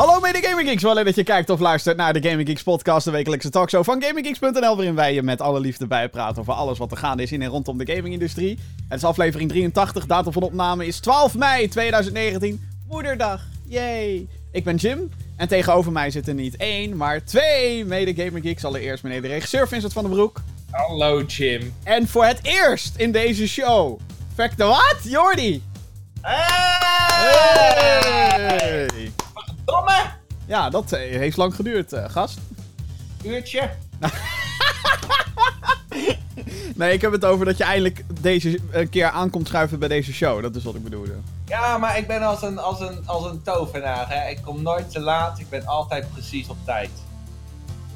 Hallo mede Gaming Geeks, wel leuk dat je kijkt of luistert naar de Gaming Geeks podcast, de wekelijkse talkshow van GamingGeeks.nl, waarin wij je met alle liefde bijpraten over alles wat er gaande is in en rondom de gamingindustrie. Het is aflevering 83, datum van opname is 12 mei 2019, moederdag, yay! Ik ben Jim en tegenover mij zitten niet één, maar twee mede Gaming Geeks. Allereerst meneer de regisseur Vincent van den Broek. Hallo Jim. En voor het eerst in deze show, Fact de wat? Jordi! Hey! Ja, dat eh, heeft lang geduurd, eh, gast. Uurtje. Nee, ik heb het over dat je eindelijk deze een keer aankomt schuiven bij deze show. Dat is wat ik bedoelde. Ja, maar ik ben als een, als een, als een tovenaar. Hè. Ik kom nooit te laat. Ik ben altijd precies op tijd.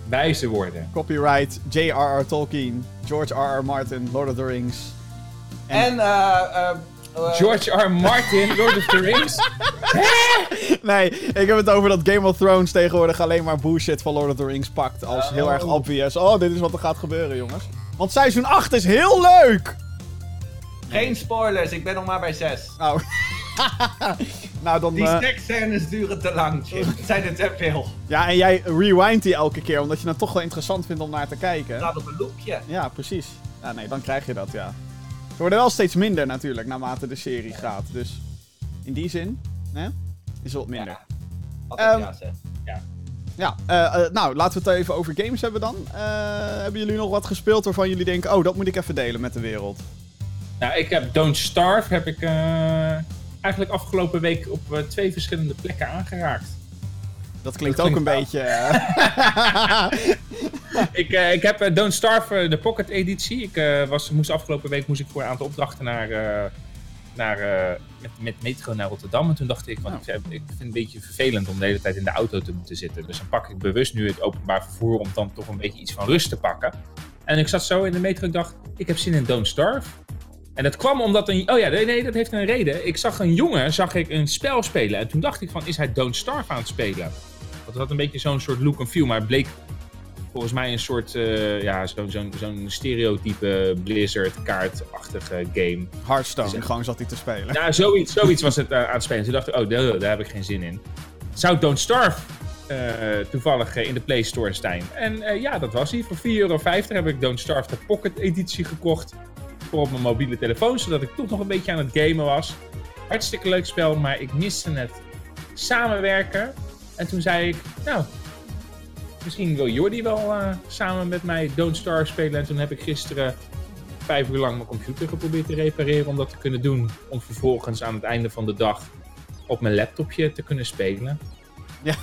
Wijze woorden. Copyright, J.R.R. Tolkien, George R.R. Martin, Lord of the Rings. En, eh, George R. Martin, Lord of the Rings. Nee, ik heb het over dat Game of Thrones tegenwoordig alleen maar bullshit van Lord of the Rings pakt. Als heel Oh. erg obvious. Oh, dit is wat er gaat gebeuren, jongens. Want seizoen 8 is heel leuk! Geen spoilers, ik ben nog maar bij 6. Nou, nou dan... Die eh, seksscènes duren te lang, Jim. Het zijn er te veel. ja, en jij rewind die elke keer, omdat je het toch wel interessant vindt om naar te kijken. Laat op een loopje. Ja, precies. Ja, nee, dan krijg je dat, ja. Ze worden wel steeds minder natuurlijk, naarmate de serie gaat. Dus in die zin, hè, is het wat minder. Ja. Ehm, ja, zeg. Ja, eh, eh, nou, laten we het even over games hebben dan. Eh, hebben jullie nog wat gespeeld waarvan jullie denken, oh, dat moet ik even delen met de wereld? nou, ik heb Don't Starve heb ik eh, eigenlijk afgelopen week op twee verschillende plekken aangeraakt. Dat klinkt Dat ook klinkt een beetje... eh, ik, eh, ik heb eh, Don't Starve, de Pocket editie. Ik was, moest afgelopen week moest ik voor een aantal opdrachten naar, naar, met, met metro naar Rotterdam. En toen dacht ik, want ik, ik vind het een beetje vervelend om de hele tijd in de auto te moeten zitten. Dus dan pak ik bewust nu het openbaar vervoer om dan toch een beetje iets van rust te pakken. En ik zat zo in de metro en ik dacht, ik heb zin in Don't Starve. En dat kwam omdat een... Oh ja, nee, nee, dat heeft een reden. Ik zag een jongen, zag ik een spel spelen. En toen dacht ik van, is hij Don't Starve aan het spelen? Dat had een beetje zo'n soort look and feel. Maar het bleek volgens mij een soort... eh, ja, zo'n zo'n zo'n stereotype Blizzard-kaartachtige game. Hearthstone, Dus- gewoon zat hij te spelen. Ja, zoiets, zoiets was het eh, aan het spelen. Toen dacht ik, oh, daar, daar heb ik geen zin in. Zou Don't Starve eh, toevallig in de Play Store staan? En ja, dat was hij. Voor 4,50 euro heb ik Don't Starve de Pocket editie gekocht. Voor op mijn mobiele telefoon, zodat ik toch nog een beetje aan het gamen was. Hartstikke leuk spel, maar ik miste het samenwerken. En toen zei ik, nou, misschien wil Jordi wel eh, samen met mij Don't Starve spelen. En toen heb ik gisteren vijf uur lang mijn computer geprobeerd te repareren om dat te kunnen doen. Om vervolgens aan het einde van de dag op mijn laptopje te kunnen spelen. Ja,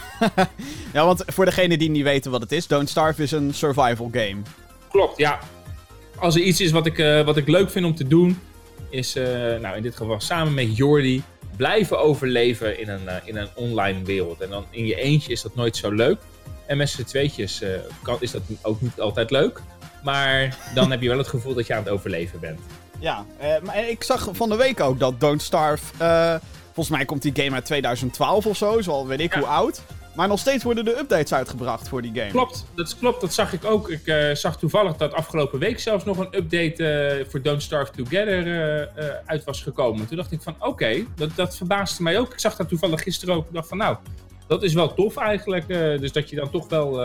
want voor degenen die niet weten wat het is, Don't Starve is een survival game. Klopt, ja. Als er iets is wat ik, eh, wat ik leuk vind om te doen, is eh, nou in dit geval samen met Jordi blijven overleven in een, eh, in een online wereld. En dan in je eentje is dat nooit zo leuk. En met z'n tweetjes eh, kan, is dat ook niet altijd leuk. Maar dan heb je wel het gevoel dat je aan het overleven bent. Ja, eh, maar ik zag van de week ook dat Don't Starve... volgens mij komt die game uit 2012 of zo, zo al weet ik Ja. hoe oud. Maar nog steeds worden de updates uitgebracht voor die game. Klopt, dat klopt, dat zag ik ook. Ik eh, zag toevallig dat afgelopen week zelfs nog een update eh, voor Don't Starve Together eh, uit was gekomen. Toen dacht ik van oké, dat, dat verbaasde mij ook. Ik zag dat toevallig gisteren ook. Ik dacht van nou, dat is wel tof eigenlijk. dus dat je dan toch wel,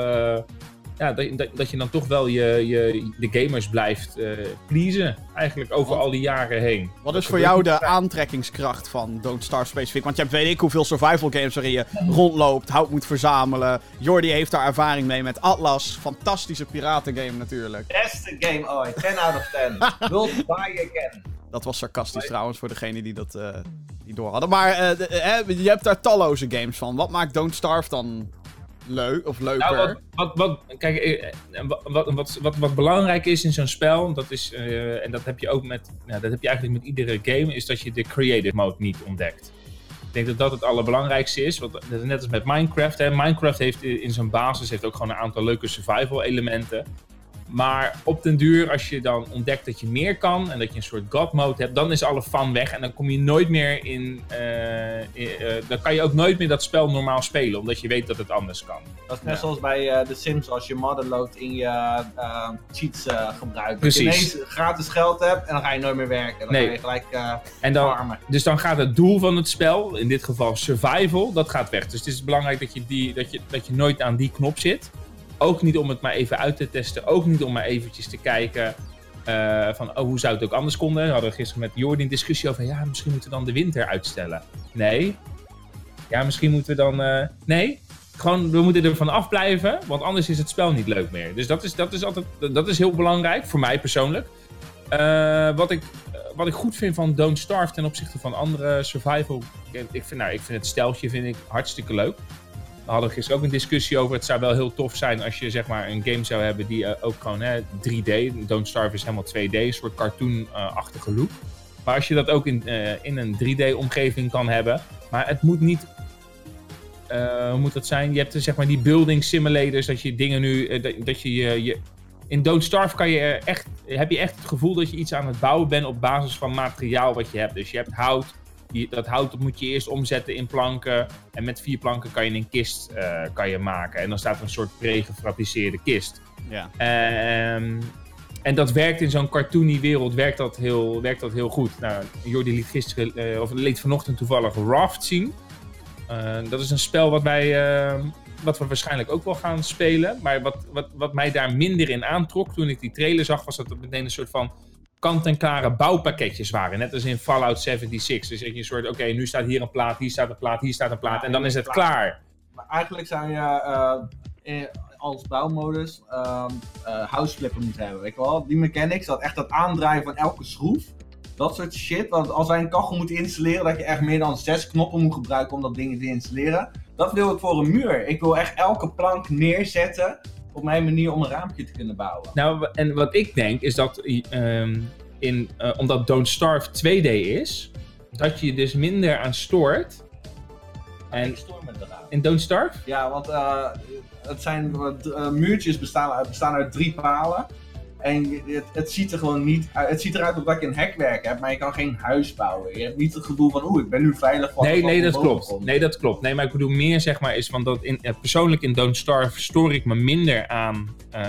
ja, dat, dat, dat je dan toch wel je, je, de gamers blijft eh pleasen. Eigenlijk over Want- al die jaren heen. Wat Dat is voor jou de aantrekkingskracht van Don't Starve specifiek? Want je hebt weet ik hoeveel survival games waarin je rondloopt, hout moet verzamelen. Jordi heeft daar ervaring mee met Atlas. Fantastische piratengame natuurlijk. Beste game ooit. 10 out of 10. Will buy again. Dat was sarcastisch trouwens voor degenen die dat eh niet door hadden. Maar eh, de- eh, je hebt daar talloze games van. Wat maakt Don't Starve dan leuk of leuker? Nou, wat, wat, wat, kijk, eh, wat, wat, wat, belangrijk is in zo'n spel, dat is, eh, en dat heb je ook met, nou, dat heb je eigenlijk met iedere game, is dat je de creative mode niet ontdekt. Ik denk dat dat het allerbelangrijkste is, want net als met Minecraft. Hè. Minecraft heeft in zijn basis heeft ook gewoon een aantal leuke survival elementen. Maar op den duur, als je dan ontdekt dat je meer kan en dat je een soort god mode hebt, dan is alle fun weg en dan kom je nooit meer in. eh, in- eh, dan kan je ook nooit meer dat spel normaal spelen, omdat je weet dat het anders kan. Dat is net Ja. zoals bij eh The Sims, als je motherload in je cheats gebruikt. Precies. Dat je ineens gratis geld hebt en dan ga je nooit meer werken. Dan Nee. ga je gelijk En dan, farmen. dus dan gaat het doel van het spel, in dit geval survival, dat gaat weg. Dus het is belangrijk dat je, die, dat je, dat je nooit aan die knop zit. Ook niet om het maar even uit te testen. Ook niet om maar eventjes te kijken eh, van oh, hoe zou het ook anders konden. We hadden gisteren met Jordi een discussie over ja, misschien moeten we dan de winter uitstellen. Nee. Ja, misschien moeten we dan... eh, nee. Gewoon, we moeten er van afblijven, want anders is het spel niet leuk meer. Dus dat is, dat is, altijd, dat is heel belangrijk, voor mij persoonlijk. Eh, wat, ik, wat ik goed vind van Don't Starve ten opzichte van andere survival... Ik vind, nou, ik vind het steltje vind ik hartstikke leuk. We hadden gisteren ook een discussie over. Het zou wel heel tof zijn als je zeg maar een game zou hebben die eh, ook gewoon hè, 3D. Don't Starve is helemaal 2D, een soort cartoon-achtige look. Maar als je dat ook in, eh, in een 3D-omgeving kan hebben. Maar het moet niet. eh, hoe moet dat zijn? Je hebt zeg maar die building simulators. Dat je dingen nu. dat, dat je, je. In Don't Starve kan je echt, heb je echt het gevoel dat je iets aan het bouwen bent op basis van materiaal wat je hebt. Dus je hebt hout. Die, dat hout dat moet je eerst omzetten in planken. En met vier planken kan je een kist eh, kan je maken. En dan staat er een soort pregefabriceerde kist. Ja. Ehm, en dat werkt in zo'n cartoony wereld werkt dat heel, werkt dat heel goed. Nou, Jordi liet gisteren, eh, of liet vanochtend toevallig Raft zien. Eh, dat is een spel wat wij, eh, wat we waarschijnlijk ook wel gaan spelen. Maar wat, wat, wat mij daar minder in aantrok toen ik die trailer zag, was dat het meteen een soort van kant-en-klare bouwpakketjes waren. Net als in Fallout 76. Dus je een soort, oké, nu staat hier een plaat, hier staat een plaat, hier staat een plaat. En dan is het klaar. Maar eigenlijk zou je eh, eh, als bouwmodus ehm eh houseflipper moeten hebben, weet je wel? Die mechanics, dat echt dat aandraaien van elke schroef. Dat soort shit. Want als wij een kachel moeten installeren, dat je echt meer dan zes knoppen moet gebruiken om dat ding te installeren. Dat wil ik voor een muur. Ik wil echt elke plank neerzetten op mijn manier om een raampje te kunnen bouwen. Nou, en wat ik denk is dat, ehm, in, eh, omdat Don't Starve 2D is, dat je je dus minder aan stoort. En Ik stoor me eraan. in Don't Starve? Ja, want eh, het zijn eh, muurtjes bestaan, uit- bestaan uit drie palen. En je- het, het ziet er gewoon niet uit. Het ziet eruit alsof dat je een hekwerk hebt, maar je kan geen huis bouwen. Je hebt niet het gevoel van, oeh, ik ben nu veilig van. Nee, nee, dat klopt. Nee, dat klopt. Nee, maar ik bedoel meer, zeg maar, is van dat in, eh, persoonlijk in Don't Starve stoor ik me minder aan, eh,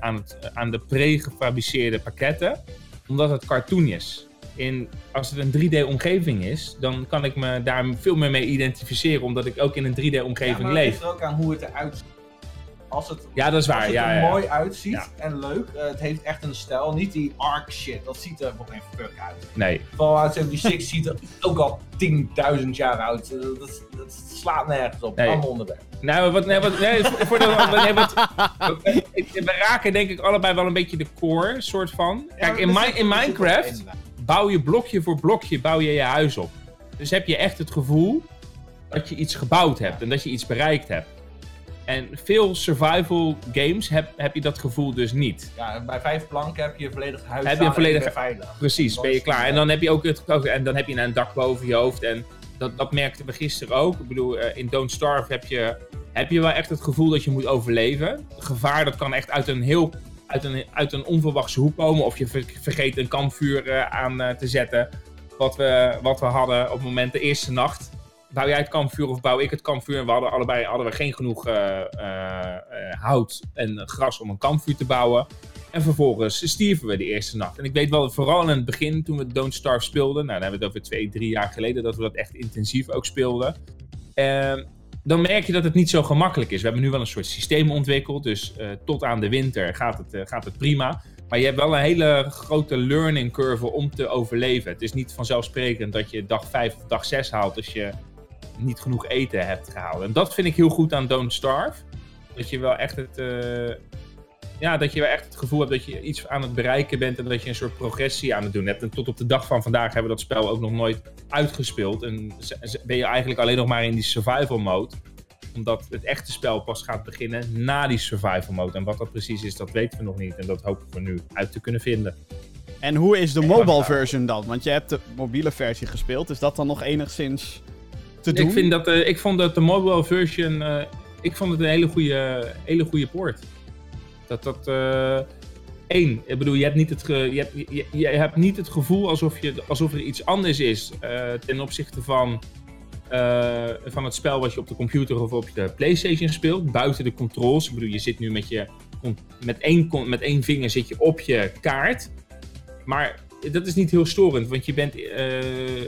aan, het, aan de pre-gefabriceerde pakketten, omdat het cartoon is. In, als het een 3D-omgeving is, dan kan ik me daar veel meer mee identificeren, omdat ik ook in een 3D-omgeving Ja, maar het leef. ligt er ook aan hoe het eruit ziet. Als het, Ja, dat is als waar. het Ja, er ja, mooi uitziet en leuk, eh, het heeft echt een stijl. Niet die arc shit, dat ziet er voor geen fuck uit. Nee. Fallout 76 ziet er ook al 10.000 jaar uit. Eh, Dat, dat slaat nergens op. Nee. Allemaal onderweg. Nou, wat, nee, wat, nee, voor de, nee, wat, we raken denk ik allebei wel een beetje de core, soort van. Kijk, in, in Minecraft in. bouw je blokje voor blokje bouw je je huis op. Dus heb je echt het gevoel dat je iets gebouwd hebt en dat je iets bereikt hebt. En veel survival games heb, heb je dat gevoel dus niet. Ja, bij vijf planken heb je een volledig huis Heb je een ben veilig. Precies, ben je klaar. En dan heb je ook het, en dan heb je een dak boven je hoofd. En dat, dat merkten we gisteren ook. Ik bedoel, eh, in Don't Starve heb je, heb je wel echt het gevoel dat je moet overleven. Gevaar, dat kan echt uit een heel uit een, uit een onverwachte hoek komen. Of je ver- vergeet een kampvuur eh, aan eh, te zetten. Wat we, wat we hadden op het moment de eerste nacht. Bouw jij het kampvuur of bouw ik het kampvuur? En we hadden allebei hadden we geen genoeg eh, eh, eh, hout en gras om een kampvuur te bouwen. En vervolgens stierven we de eerste nacht. En ik weet wel, vooral in het begin toen we Don't Starve speelden. Nou, dan hebben we het over twee, drie jaar geleden dat we dat echt intensief ook speelden. Dan merk je dat het niet zo gemakkelijk is. We hebben nu wel een soort systeem ontwikkeld. Dus tot aan de winter gaat het, gaat het prima. Maar je hebt wel een hele grote learning curve om te overleven. Het is niet vanzelfsprekend dat je dag 5 of dag 6 haalt als je niet genoeg eten hebt gehaald. En dat vind ik heel goed aan Don't Starve. Dat je wel echt het, eh, ja, dat je wel echt het gevoel hebt dat je iets aan het bereiken bent en dat je een soort progressie aan het doen hebt. En tot op de dag van vandaag hebben we dat spel ook nog nooit uitgespeeld. En ben je eigenlijk alleen nog maar in die survival mode. Omdat het echte spel pas gaat beginnen na die survival mode. En wat dat precies is, dat weten we nog niet. En dat hopen we nu uit te kunnen vinden. En hoe is de mobile version dan? Want je hebt de mobiele versie gespeeld. Is dat dan nog enigszins te doen? Ik, vind dat, eh, ik vond dat de mobile version. eh, ik vond het een hele goede, hele goede poort. Dat dat. eh, één, ik bedoel, je hebt niet het, ge, je hebt, je, je hebt niet het gevoel alsof, je, alsof er iets anders is ten opzichte van, van het spel wat je op de computer of op de PlayStation speelt. Buiten de controls. Ik bedoel, je zit nu met, je, met, één, met één vinger zit je op je kaart. Maar dat is niet heel storend, want je bent, uh,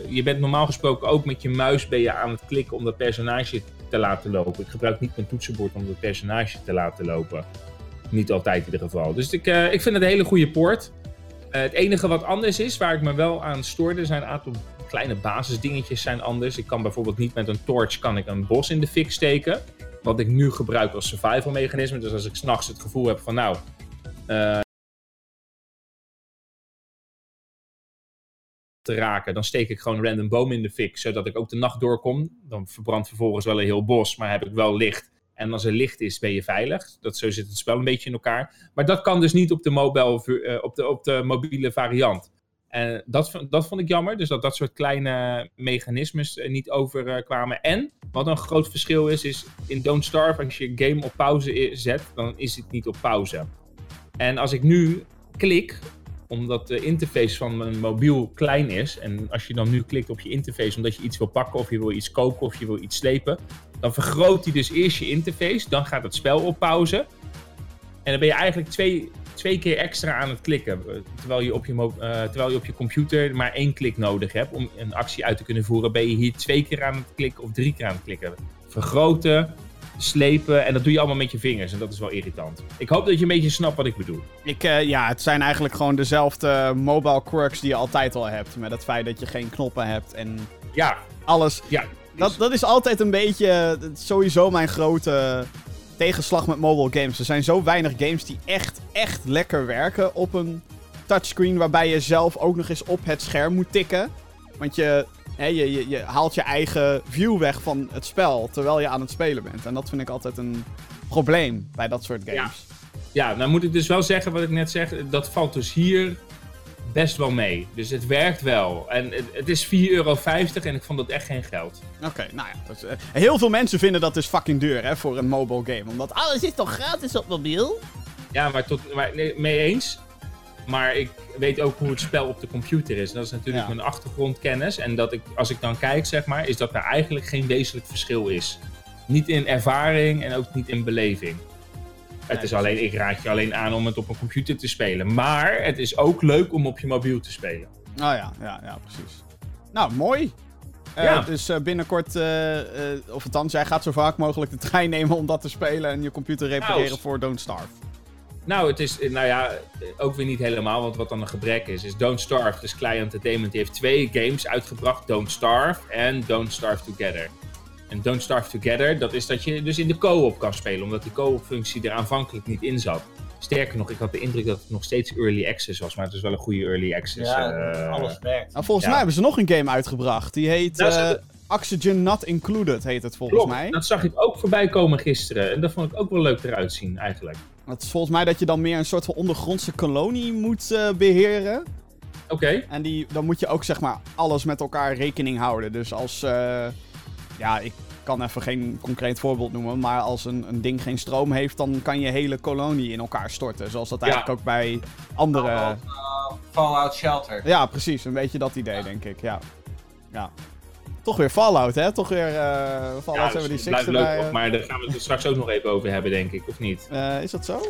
je bent normaal gesproken ook met je muis ben je aan het klikken om dat personage te laten lopen. Ik gebruik niet mijn toetsenbord om dat personage te laten lopen. Niet altijd in ieder geval. Dus ik, uh, ik vind het een hele goede poort. Uh, het enige wat anders is, waar ik me wel aan stoorde, zijn een aantal kleine basisdingetjes zijn anders. Ik kan bijvoorbeeld niet met een torch kan ik een bos in de fik steken. Wat ik nu gebruik als survival mechanisme. Dus als ik s'nachts het gevoel heb van nou, te raken, dan steek ik gewoon random boom in de fik, zodat ik ook de nacht doorkom. Dan verbrandt vervolgens wel een heel bos, maar heb ik wel licht. En als er licht is, ben je veilig. Dat, zo zit het spel een beetje in elkaar. Maar dat kan dus niet op de, mobile, uh, op de, op de mobiele variant. En dat, dat vond ik jammer. Dus dat dat soort kleine mechanismes uh, niet overkwamen. En wat een groot verschil is, is in Don't Starve, als je game op pauze zet, dan is het niet op pauze. En als ik nu klik omdat de interface van mijn mobiel klein is. En als je dan nu klikt op je interface omdat je iets wil pakken of je wil iets koken of je wil iets slepen. Dan vergroot hij dus eerst je interface. Dan gaat het spel op pauze. En dan ben je eigenlijk twee, twee keer extra aan het klikken. Terwijl je, op je, uh, terwijl je op je computer maar één klik nodig hebt om een actie uit te kunnen voeren. Ben je hier twee keer aan het klikken of drie keer aan het klikken. Vergroten, slepen. En dat doe je allemaal met je vingers. En dat is wel irritant. Ik hoop dat je een beetje snapt wat ik bedoel. Ik, uh, ja, het zijn eigenlijk gewoon dezelfde mobile quirks die je altijd al hebt. Met het feit dat je geen knoppen hebt en ja. alles. Ja. Dat, dat is altijd een beetje sowieso mijn grote tegenslag met mobile games. Er zijn zo weinig games die echt, echt lekker werken op een touchscreen. Waarbij je zelf ook nog eens op het scherm moet tikken. Want je, hè, je, je, je haalt je eigen view weg van het spel terwijl je aan het spelen bent. En dat vind ik altijd een probleem bij dat soort games. Ja, ja nou moet ik dus wel zeggen wat ik net zeg. Dat valt dus hier best wel mee. Dus het werkt wel. En het, het is 4,50 euro en ik vond dat echt geen geld. Oké, okay, nou ja. Dus, uh, heel veel mensen vinden dat dus fucking duur hè, voor een mobile game. Omdat alles is toch gratis op mobiel? Ja, maar, tot, maar nee, mee eens. Maar ik weet ook hoe het spel op de computer is. Dat is natuurlijk ja. mijn achtergrondkennis. En dat ik, als ik dan kijk, zeg maar, is dat er eigenlijk geen wezenlijk verschil is. Niet in ervaring en ook niet in beleving. Het is alleen, ik raad je alleen aan om het op een computer te spelen. Maar het is ook leuk om op je mobiel te spelen. Oh ja, ja, ja precies. Nou, mooi. Uh, ja. Dus uh, binnenkort, uh, of althans, jij gaat zo vaak mogelijk de trein nemen om dat te spelen en je computer repareren nou, voor Don't Starve. Nou, het is, nou ja, ook weer niet helemaal, want wat dan een gebrek is, is Don't Starve, dus Client Entertainment, die heeft twee games uitgebracht, Don't Starve en Don't Starve Together. En Don't Starve Together, dat is dat je dus in de co-op kan spelen, omdat die co-op functie er aanvankelijk niet in zat. Sterker nog, ik had de indruk dat het nog steeds early access was, maar het is wel een goede early access. Ja, uh, alles werkt. Nou, volgens ja. mij hebben ze nog een game uitgebracht. Die heet nou, uh, Oxygen Not Included, heet het volgens Klopt, mij. Dat zag ik ook voorbij komen gisteren. En dat vond ik ook wel leuk eruit zien, eigenlijk. Het is volgens mij dat je dan meer een soort van ondergrondse kolonie moet uh, beheren. Oké. Okay. En die, dan moet je ook zeg maar alles met elkaar rekening houden. Dus als, uh, ja, ik kan even geen concreet voorbeeld noemen, maar als een, een ding geen stroom heeft, dan kan je hele kolonie in elkaar storten. Zoals dat eigenlijk ook bij andere... Fallout, uh, Fallout Shelter. Ja, precies. Een beetje dat idee, denk ik. Ja. ja. Toch weer Fallout, hè? Toch weer uh, Fallout ja, 76 blijft erbij. leuk, maar daar gaan we het straks ook nog even over hebben, denk ik, of niet? Uh, is dat zo?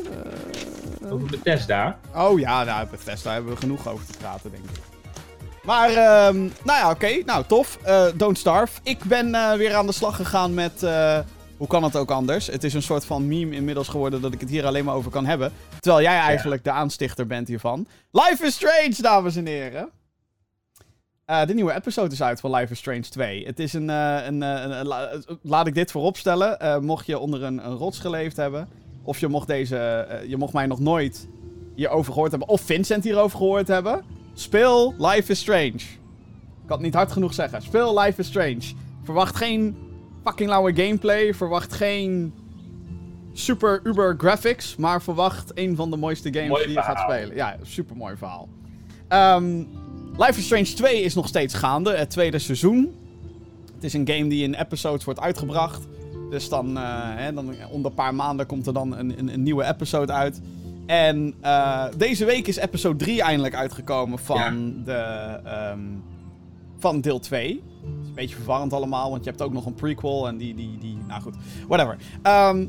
Uh, over Bethesda? Oh ja, nou, Bethesda hebben we genoeg over te praten, denk ik. Maar, uh, nou ja, oké. Okay. Nou, tof. Don't Starve. Ik ben weer aan de slag gegaan met... Hoe kan het ook anders? Het is een soort van meme inmiddels geworden dat ik het hier alleen maar over kan hebben. Terwijl jij eigenlijk ja. de aanstichter bent hiervan. Life is Strange, dames en heren. De nieuwe episode is uit van Life is Strange 2. Het is een... een, een, een la laat ik dit vooropstellen. mocht je onder een, een rots geleefd hebben... Of je mocht deze... je mocht mij nog nooit hierover gehoord hebben... Of Vincent hierover gehoord hebben... Speel Life is Strange. Ik kan het niet hard genoeg zeggen. Speel Life is Strange. Verwacht geen fucking lauwe gameplay. Verwacht geen super uber graphics. Maar verwacht een van de mooiste games mooi die verhaal. je gaat spelen. Ja, super mooi verhaal. Um, Life is Strange 2 is nog steeds gaande. Het tweede seizoen. Het is een game die in episodes wordt uitgebracht. Dus dan, uh, hè, dan onder een paar maanden komt er dan een, een, een nieuwe episode uit. En eh, deze week is episode 3 eindelijk uitgekomen van, de, ehm, van deel 2. Het is een beetje verwarrend allemaal, want je hebt ook nog een prequel en die, die, die nou goed, whatever. Ehm,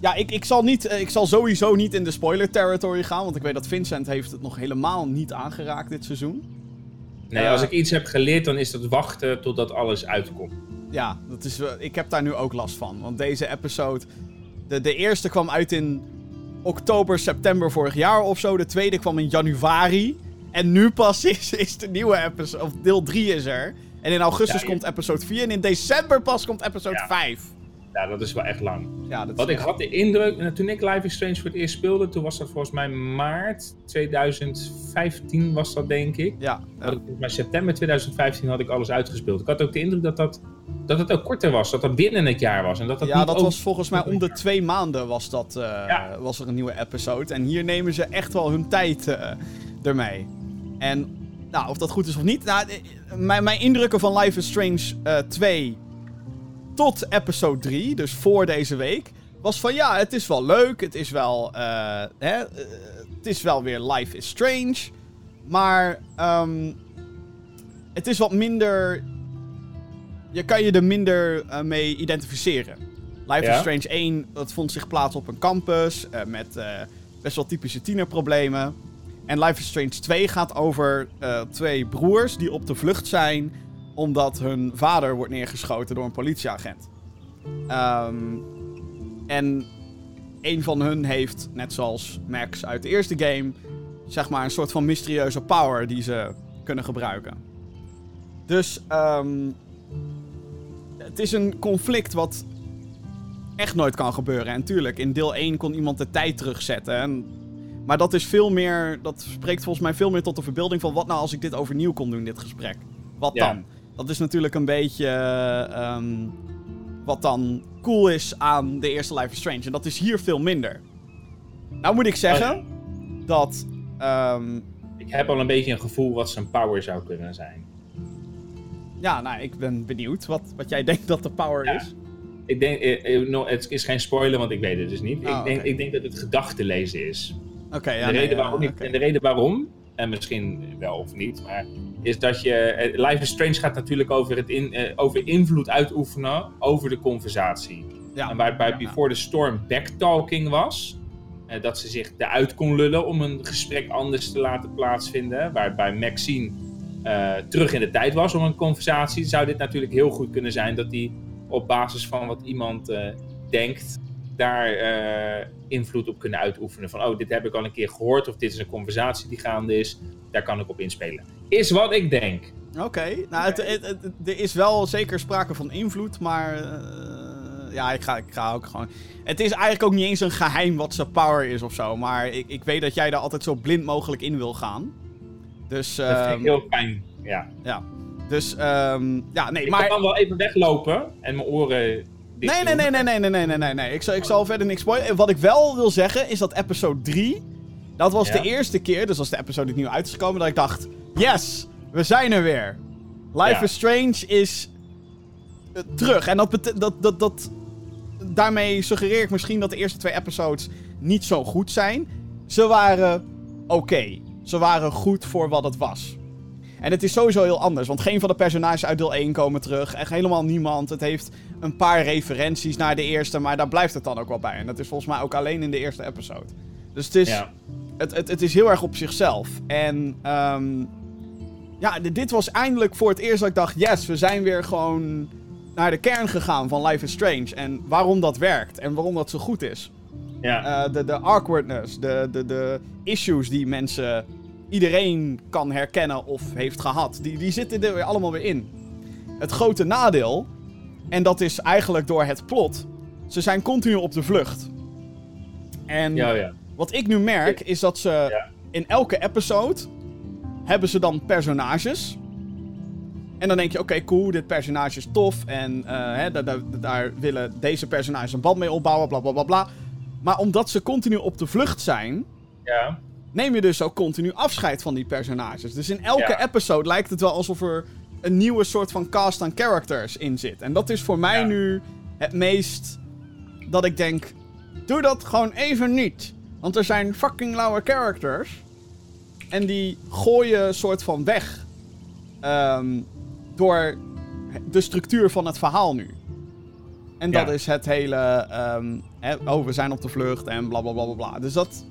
ja, ik, ik, zal niet, eh, ik zal sowieso niet in de spoiler territory gaan, want ik weet dat Vincent heeft het nog helemaal niet aangeraakt dit seizoen. Nee, Eh, als ik iets heb geleerd, dan is dat wachten totdat alles uitkomt. Ja, dat is, wel- ik heb daar nu ook last van. Want deze episode. De, de eerste kwam uit in oktober, september vorig jaar of zo. De tweede kwam in januari. En nu pas is, is de nieuwe episode. Of deel 3 is er. En in augustus Ja, je- komt episode 4. En in december pas komt episode Ja. 5. Ja, dat is wel echt lang. Ja, dat Want ik echt- had de indruk, en toen ik Life is Strange voor het eerst speelde, toen was dat volgens mij maart 2015 was dat denk ik. Ja, Had ik, volgens mij september 2015 had ik alles uitgespeeld. Ik had ook de indruk dat, dat, dat het ook korter was, dat dat binnen het jaar was. En dat dat ja niet dat ook- was volgens mij om de twee maanden was, dat, eh, Ja. was er een nieuwe episode. En hier nemen ze echt wel hun tijd eh, ermee. En nou, of dat goed is of niet. Nou, eh, mijn, mijn indrukken van Life is Strange eh, 2 tot episode 3, dus voor deze week, was van ja, het is wel leuk. Het is wel, eh, hè, eh, het is wel weer Life is Strange. Maar ehm, het is wat minder. Je kan je er minder eh, mee identificeren. Life Ja? is Strange 1, dat vond zich plaats op een campus met best wel typische tienerproblemen. En Life is Strange 2 gaat over twee broers die op de vlucht zijn omdat hun vader wordt neergeschoten door een politieagent. Ehm, en een van hun heeft, net zoals Max uit de eerste game, zeg maar een soort van mysterieuze power die ze kunnen gebruiken. Dus ehm, het is een conflict wat echt nooit kan gebeuren. En tuurlijk, in deel 1 kon iemand de tijd terugzetten. En, maar dat is veel meer. Dat spreekt volgens mij veel meer tot de verbeelding van wat nou als ik dit overnieuw kon doen, dit gesprek. Wat Ja. dan? Dat is natuurlijk een beetje. ehm, wat dan cool is aan de eerste Life is Strange. En dat is hier veel minder. Nou moet ik zeggen dat. ehm, Ik heb al een beetje een gevoel wat zijn power zou kunnen zijn. ja, nou, ik ben benieuwd wat, wat jij denkt dat de power Ja. is. Ik denk, eh, eh, no, het is geen spoiler, want ik weet het dus niet. Oh, ik, denk, oké. ik denk dat het gedachtenlezen is. Oké, ja. de, nee, reden waarom. En de reden waarom, en misschien wel of niet, maar is dat je. eh, Life is Strange gaat natuurlijk over, het in, eh, over invloed uitoefenen over de conversatie. Ja. En waarbij Ja. Before the Storm backtalking was. eh, dat ze zich eruit kon lullen om een gesprek anders te laten plaatsvinden. Waarbij Maxine terug in de tijd was om een conversatie. Zou dit natuurlijk heel goed kunnen zijn dat die op basis van wat iemand denkt. Daar eh, invloed op kunnen uitoefenen. Van oh, dit heb ik al een keer gehoord. Of dit is een conversatie die gaande is. Daar kan ik op inspelen. Is wat ik denk. Oké, nou, het, het- het- er is wel zeker sprake van invloed, maar. eh, ja, ik ga, ik ga ook gewoon. Het is eigenlijk ook niet eens een geheim wat zijn power is of zo, maar ik, ik weet dat jij daar altijd zo blind mogelijk in wil gaan. Dus, Dat vind ehm, ik heel fijn. Ja. ja. Dus, ehm, ja, nee, Ik maar. kan wel even weglopen en mijn oren. Nee, nee, nee, nee, nee, nee, nee, nee, nee, nee. Ik zal, ik zal verder niks spoilen. Wat ik wel wil zeggen is dat episode 3. Dat was Ja. de eerste keer, dus als de episode nieuw uit is gekomen, dat ik dacht: Yes, we zijn er weer. Life Ja. is Strange is eh, terug. En dat, dat, dat, dat. Daarmee suggereer ik misschien dat de eerste twee episodes niet zo goed zijn. Ze waren oké. Ze waren goed voor wat het was. En het is sowieso heel anders, want geen van de personages uit deel 1 komen terug. Echt helemaal niemand. Het heeft een paar referenties naar de eerste, maar daar blijft het dan ook wel bij. En dat is volgens mij ook alleen in de eerste episode. Dus het is, Ja. het, het, het is heel erg op zichzelf. En ehm, ja, dit was eindelijk voor het eerst dat ik dacht... Yes, we zijn weer gewoon naar de kern gegaan van Life is Strange. En waarom dat werkt en waarom dat zo goed is. Ja. Eh, de, de awkwardness, de, de, de issues die mensen, iedereen kan herkennen of heeft gehad, die, die zitten er weer allemaal weer in. Het grote nadeel, en dat is eigenlijk door het plot, ze zijn continu op de vlucht. En ja, ja. wat ik nu merk is dat ze Ja. in elke episode hebben ze dan personages. En dan denk je, oké, cool, dit personage is tof. En eh, hè, daar, daar, daar willen deze personages een band mee opbouwen, bla bla bla bla. Maar omdat ze continu op de vlucht zijn, ja. Neem je dus ook continu afscheid van die personages. Dus in elke Ja. episode lijkt het wel alsof er een nieuwe soort van cast aan characters in zit. En dat is voor mij Ja. nu het meest dat ik denk, doe dat gewoon even niet. Want er zijn fucking lauwe characters. En die gooien soort van weg. ehm, door de structuur van het verhaal nu. En dat Ja. is het hele. ehm, oh, we zijn op de vlucht en bla bla bla bla bla. Dus dat,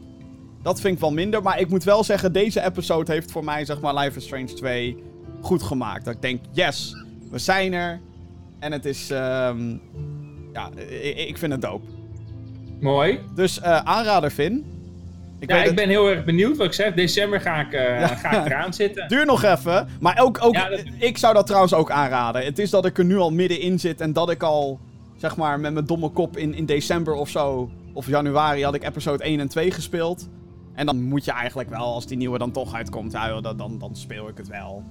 dat vind ik wel minder. Maar ik moet wel zeggen, deze episode heeft voor mij, zeg maar, Life is Strange 2 goed gemaakt. Dat ik denk, yes, we zijn er. En het is. ehm, ja, ik, ik vind het dope. Mooi. Dus eh, aanrader, Finn. Ik ja, ik het ben heel erg benieuwd. Wat ik zeg, december ga ik, eh, ga ik eraan zitten. duurt nog even. Maar ook, ook Ja, dat- ik zou dat trouwens ook aanraden. Het is dat ik er nu al middenin zit en dat ik al, zeg maar, met mijn domme kop in, in december of zo, of januari, had ik episode 1 en 2 gespeeld. En dan moet je eigenlijk wel, als die nieuwe dan toch uitkomt, ja, dan, dan, dan speel ik het wel.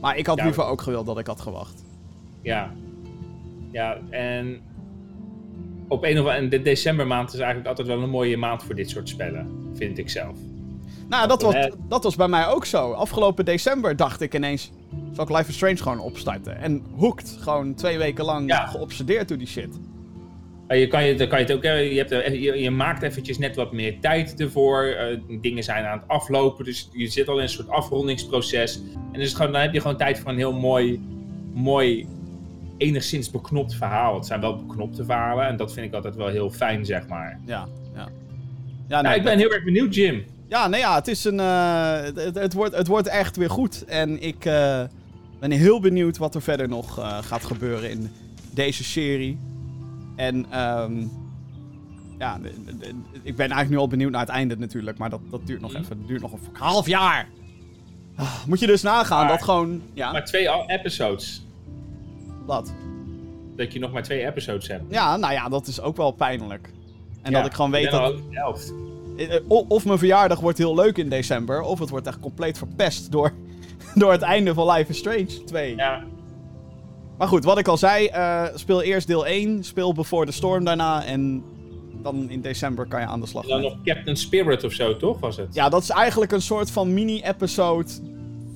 Maar ik had Ja, liever ook gewild dat ik had gewacht. Ja. Ja, en op een of andere... En de decembermaand is eigenlijk altijd wel een mooie maand voor dit soort spellen. Vind ik zelf. Nou, dat was, dat was bij mij ook zo. Afgelopen december dacht ik ineens, zal ik Life is Strange gewoon opstarten? En hooked, gewoon twee weken lang Ja. geobsedeerd door die shit. Je, kan je, dan kan je het ook, eh, je, hebt, je, je maakt eventjes net wat meer tijd ervoor. eh, dingen zijn aan het aflopen, dus je zit al in een soort afrondingsproces. En dus gewoon, dan heb je gewoon tijd voor een heel mooi, mooi, enigszins beknopt verhaal. Het zijn wel beknopte verhalen en dat vind ik altijd wel heel fijn, zeg maar. Ja, ja. Ja, Nou, nee, ik ben heel erg benieuwd, Jim. Ja, nee, ja, het is een. eh, het, wordt, het wordt echt weer goed. En ik ben heel benieuwd wat er verder nog gaat gebeuren in deze serie. En ehm, ja, ik ben eigenlijk nu al benieuwd naar het einde natuurlijk. Maar dat, dat duurt nog Mhm. even. Dat duurt nog een half jaar. Ah, Moet je dus nagaan Maar- dat gewoon. Ja, Maar twee episodes. dat. Dat je nog maar twee episodes hebt. Ja, nou ja, dat is ook wel pijnlijk. En Ja, dat ik gewoon weet dat. de helft. Eh, o- Of mijn verjaardag wordt heel leuk in december, of het wordt echt compleet verpest door, door het einde van Life is Strange 2. Ja, Maar goed, wat ik al zei, eh, speel eerst deel 1, speel Before the Storm daarna en dan in december kan je aan de slag. en dan nog Captain Spirit of zo, toch? Was het? Ja, dat is eigenlijk een soort van mini-episode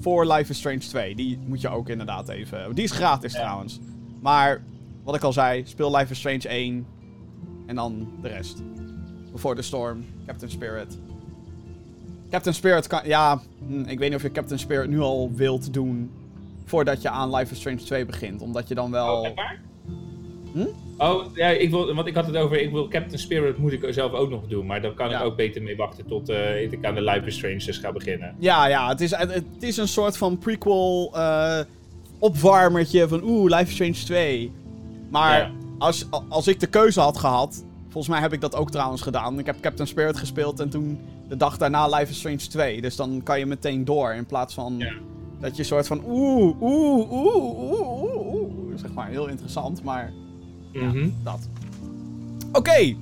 voor Life is Strange 2. Die moet je ook inderdaad even... Die is gratis Ja. trouwens. Maar, wat ik al zei, speel Life is Strange 1 en dan de rest. Before the Storm, Captain Spirit. Captain Spirit kan... Ja, hm, ik weet niet of je Captain Spirit nu al wilt doen voordat je aan Life is Strange 2 begint. Omdat je dan wel... Oh? Hm? Oh, ja, ik wil, want ik had het over, ik wil Captain Spirit moet ik zelf ook nog doen, maar dan kan Ja. ik ook beter mee wachten tot eh, ik aan de Life is Strange dus ga beginnen. Ja, ja, het is, het, is een soort van prequel eh, opwarmertje van oeh, Life is Strange 2. Maar Ja. als, als ik de keuze had gehad, volgens mij heb ik dat ook trouwens gedaan. Ik heb Captain Spirit gespeeld en toen de dag daarna Life is Strange 2. Dus dan kan je meteen door in plaats van Ja. Dat je soort van oeh, oeh, oeh, oeh, oeh. Zeg maar, heel interessant, maar Mhm. dat. Oké.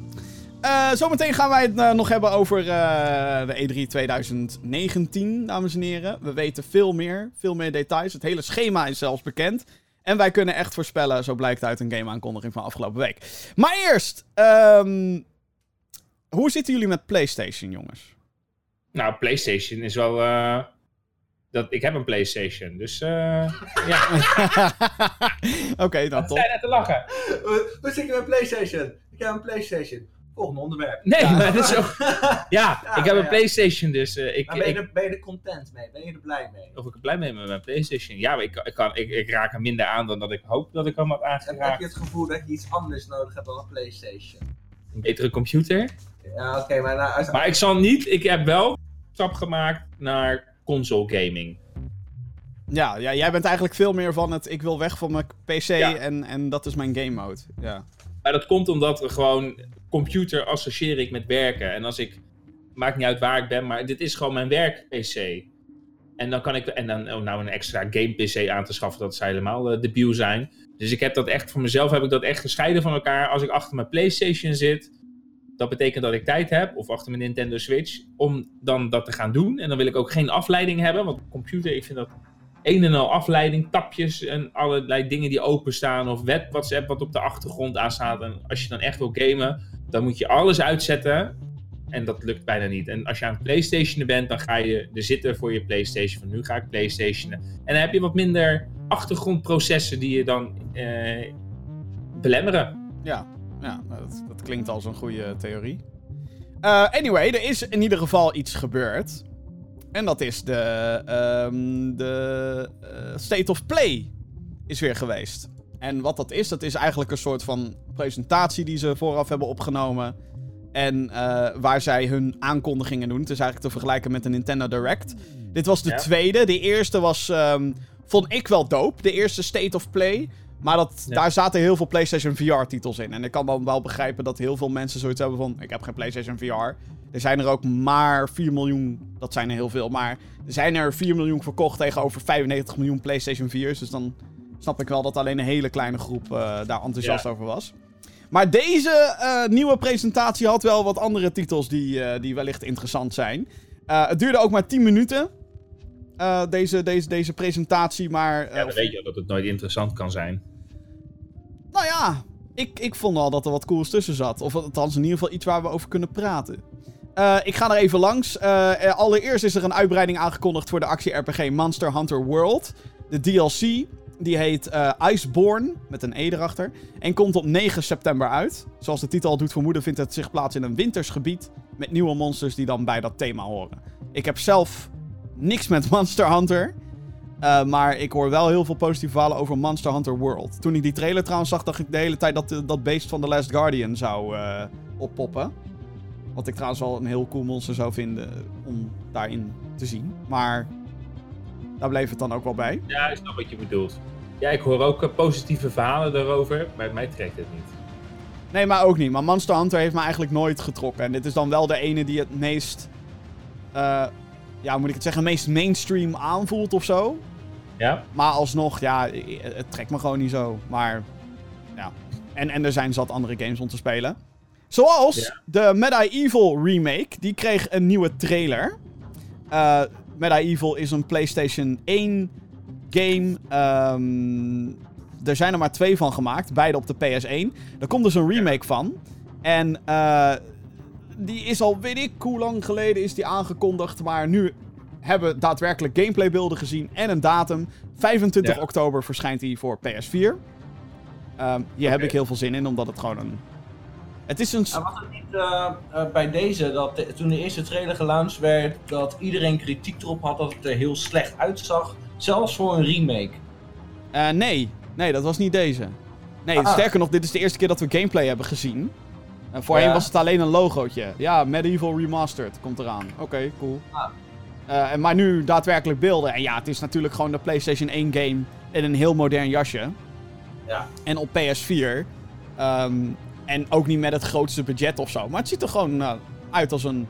Eh, zometeen gaan wij het eh, nog hebben over eh, de E3 2019, dames en heren. We weten veel meer, veel meer details. Het hele schema is zelfs bekend. En wij kunnen echt voorspellen, zo blijkt uit een game-aankondiging van afgelopen week. Maar eerst, ehm, hoe zitten jullie met PlayStation, jongens? Nou, PlayStation is wel. Dat, ik heb een PlayStation, dus. eh ja. Oké, dan sta je net te lachen? We, we zitten met PlayStation. Ik heb een PlayStation. Volgende onderwerp. Nee, maar dat is ook. Ja, Ja, ik heb ja. een PlayStation, dus eh, ik, Maar ben je, ik, er, ben je er content mee? Ben je er blij mee? of ik er blij mee ben met mijn PlayStation. Ja, maar ik, ik, kan, ik, ik raak er minder aan dan dat ik hoop dat ik hem had Heb, heb je aangeraakt. het gevoel dat je iets anders nodig hebt dan een PlayStation? Een betere computer. Ja, oké, maar nou, als, Maar ik zal niet. Ik heb wel een stap gemaakt naar console gaming. Ja, ja, jij bent eigenlijk veel meer van het, ik wil weg van mijn PC Ja. en, en dat is mijn game mode. Ja. Maar dat komt omdat we gewoon computer associeer ik met werken. En als ik, maakt niet uit waar ik ben, maar dit is gewoon mijn werk-PC. En dan kan ik, en dan oh, nou een extra game-PC aan te schaffen, dat zou helemaal uh, debiel zijn. Dus ik heb dat echt, voor mezelf heb ik dat echt gescheiden van elkaar. Als ik achter mijn PlayStation zit, dat betekent dat ik tijd heb, of achter mijn Nintendo Switch, om dan dat te gaan doen. En dan wil ik ook geen afleiding hebben, want computer, ik vind dat een en al afleiding, tapjes en allerlei dingen die openstaan. Of web, WhatsApp wat op de achtergrond aanstaat. En als je dan echt wil gamen, dan moet je alles uitzetten. En dat lukt bijna niet. En als je aan het PlayStation bent, dan ga je er zitten voor je PlayStation. Van nu ga ik PlayStationen. En dan heb je wat minder achtergrondprocessen die je dan eh, belemmeren. Ja, ja nou, dat, dat klinkt als een goede theorie. Eh, anyway, er is in ieder geval iets gebeurd. En dat is de, ehm, de eh, State of Play is weer geweest. En wat dat is, dat is eigenlijk een soort van presentatie die ze vooraf hebben opgenomen. En eh, waar zij hun aankondigingen doen. Het is eigenlijk te vergelijken met een Nintendo Direct. Dit was de Ja. tweede. De eerste was, ehm, vond ik wel dope. De eerste State of Play. Maar dat, Ja. daar zaten heel veel PlayStation VR-titels in. En ik kan dan wel begrijpen dat heel veel mensen zoiets hebben van... Ik heb geen PlayStation VR. Er zijn er ook maar 4 miljoen. Dat zijn er heel veel. Maar er zijn er 4 miljoen verkocht tegenover 95 miljoen PlayStation 4's. Dus dan snap ik wel dat alleen een hele kleine groep eh, daar enthousiast over was. Maar deze eh, nieuwe presentatie had wel wat andere titels die, eh, die wellicht interessant zijn. Het duurde ook maar 10 minuten. eh, deze, deze, deze presentatie, maar... Ja, dan weet je dat het nooit interessant kan zijn. Nou ja, ik, ik vond al dat er wat cools tussen zat. Of althans in ieder geval iets waar we over kunnen praten. Eh, ik ga er even langs. Eh, eh, allereerst is er een uitbreiding aangekondigd voor de actie-RPG Monster Hunter World. De DLC, die heet eh, Iceborne, met een E erachter. En komt op 9 september uit. Zoals de titel al doet vermoeden, vindt het zich plaats in een winters gebied. Met nieuwe monsters die dan bij dat thema horen. Ik heb zelf niks met Monster Hunter. Uh, maar ik hoor wel heel veel positieve verhalen over Monster Hunter World. Toen ik die trailer trouwens zag, dacht ik de hele tijd dat uh, dat beest van The Last Guardian zou uh, oppoppen. Wat ik trouwens wel een heel cool monster zou vinden om daarin te zien. Maar daar bleef het dan ook wel bij. Ja, ik snap wat je bedoelt. Ja, ik hoor ook uh, positieve verhalen daarover, maar mij trekt het niet. Nee, maar ook niet. Maar Monster Hunter heeft me eigenlijk nooit getrokken. En dit is dan wel de ene die het meest... Ja, hoe moet ik het zeggen? meest mainstream aanvoelt of zo. Ja? Maar alsnog, ja, het trekt me gewoon niet zo. Maar, ja. En, en er zijn zat andere games om te spelen. Zoals ja. de Medieval remake. Die kreeg een nieuwe trailer. Uh, Medieval is een PlayStation 1 game. Um, er zijn er maar twee van gemaakt. Beide op de PS1. Er komt dus een remake van. En uh, die is al, weet ik hoe lang geleden is die aangekondigd. Maar nu hebben we daadwerkelijk gameplaybeelden gezien en een datum. 25 ja. oktober verschijnt hij voor PS4. Um, hier okay. heb ik heel veel zin in, omdat het gewoon een... Het is een... En was het niet uh, uh, bij deze, dat de, toen de eerste trailer gelaunched werd, dat iedereen kritiek erop had dat het er heel slecht uitzag, zelfs voor een remake? Uh, nee, nee, dat was niet deze. Nee, ah. sterker nog, dit is de eerste keer dat we gameplay hebben gezien. En voorheen ja. was het alleen een logootje. Ja, Medieval Remastered komt eraan. Oké, okay, cool. Ah. Uh, maar nu daadwerkelijk beelden. En ja, het is natuurlijk gewoon de PlayStation 1 game in een heel modern jasje. Ja. En op PS4. Um, en ook niet met het grootste budget of zo. Maar het ziet er gewoon uh, uit als een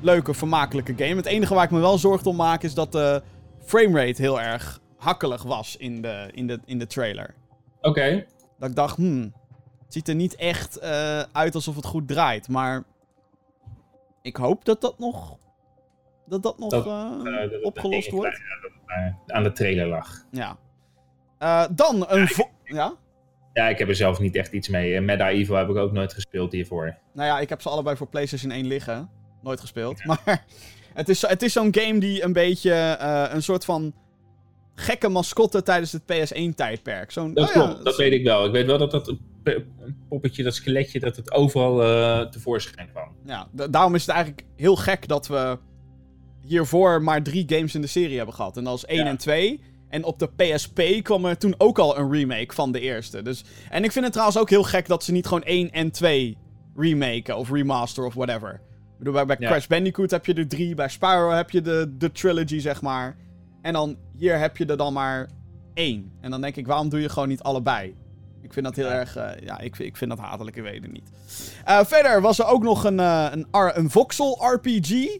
leuke, vermakelijke game. Het enige waar ik me wel zorgen om maak is dat de framerate heel erg hakkelig was in de, in de, in de trailer. Oké. Okay. Dat ik dacht, hmm, het ziet er niet echt uh, uit alsof het goed draait. Maar ik hoop dat dat nog dat dat nog dat, uh, uh, dat, opgelost wordt. Het aan de trailer lag. Ja. Dan een... Ja, ja? Ja, ik heb er zelf niet echt iets mee. Medieval heb ik ook nooit gespeeld hiervoor. Nou ja, ik heb ze allebei voor PlayStation 1 liggen. Nooit gespeeld. Ja. Maar het is, het is zo'n game die een beetje een soort van gekke mascotte tijdens het PS1-tijdperk. Dat oh klopt, dat weet ik wel. Ik weet wel dat dat poppetje, dat skeletje, dat het overal uh, tevoorschijn kwam. Ja, daarom is het eigenlijk heel gek dat we hiervoor maar drie games in de serie hebben gehad. En dat is 1 ja. en 2. En op de PSP kwam er toen ook al een remake van de eerste. Dus, en ik vind het trouwens ook heel gek dat ze niet gewoon 1 en 2 remaken of remaster of whatever. Ik bedoel, bij, bij ja. Crash Bandicoot heb je er drie. Bij Spyro heb je de, de trilogy, zeg maar. En dan hier heb je er dan maar één. En dan denk ik, waarom doe je gewoon niet allebei? Ik vind dat heel ja. erg... Uh, ja, ik, ik vind dat hatelijk, ik weet het niet. Uh, verder was er ook nog een, uh, een, een voxel RPG.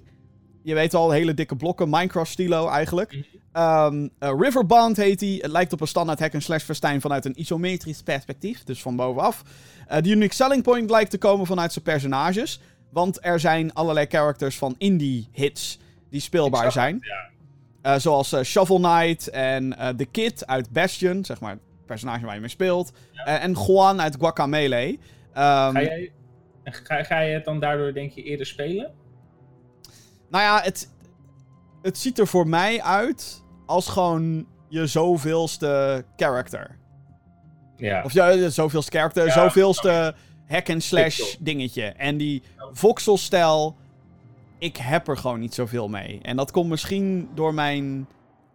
Je weet al, hele dikke blokken. Minecraft-stilo eigenlijk. Um, uh, Riverband heet hij. Het lijkt op een standaard hack-and-slash festijn vanuit een isometrisch perspectief. Dus van bovenaf. Uh, de unique selling point lijkt te komen vanuit zijn personages. Want er zijn allerlei characters van indie-hits die speelbaar zijn. Ja. Uh, zoals Shovel Knight en The Kid uit Bastion. Zeg maar het personage waar je mee speelt. Ja. en Juan uit Guacamelee. Um, ga, jij, ga, ga je het dan daardoor denk je eerder spelen? Nou ja, het, het ziet er voor mij uit als gewoon je zoveelste character. Ja. Of ja, zoveelste character, ja, zoveelste hack-and-slash dingetje. En die voxel-stijl, ik heb er gewoon niet zoveel mee. En dat komt misschien door mijn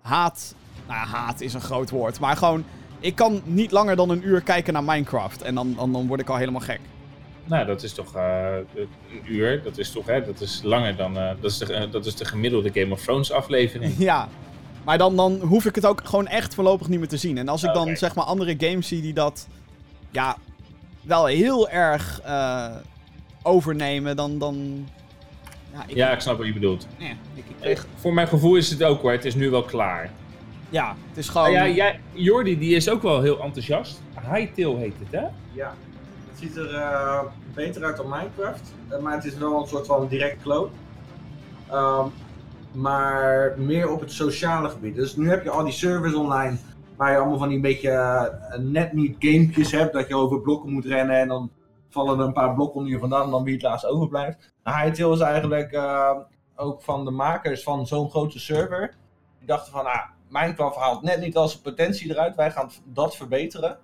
haat. Nou, ja, haat is een groot woord. Maar gewoon, ik kan niet langer dan een uur kijken naar Minecraft. En dan, dan, dan word ik al helemaal gek. Nou, dat is toch eh, een uur. Dat is toch, hè, dat is langer dan, eh, dat, is de, eh, dat is de gemiddelde Game of Thrones aflevering. Ja. Maar dan, dan hoef ik het ook gewoon echt voorlopig niet meer te zien. En als ik dan zeg maar andere games zie die dat ja, wel heel erg eh, overnemen, dan. dan ja, ik, Ja, ik snap wat je bedoelt. nee, ik, ik kreeg- Voor mijn gevoel is het ook hoor, het is nu wel klaar. ja, het is gewoon. Ah, ja, jij, Jordi die is ook wel heel enthousiast. Hightail heet het hè? Ja, ziet er eh, beter uit dan Minecraft, eh, maar het is wel een soort van direct clone. Ehm, maar meer op het sociale gebied. Dus nu heb je al die servers online waar je allemaal van die beetje eh, net niet gamepjes hebt, dat je over blokken moet rennen en dan vallen er een paar blokken onder je vandaan en dan wie het laatst overblijft. Nou, Hytale is eigenlijk ook van de makers van zo'n grote server. Die dachten van, ah, Minecraft haalt net niet al zijn potentie eruit, wij gaan dat verbeteren.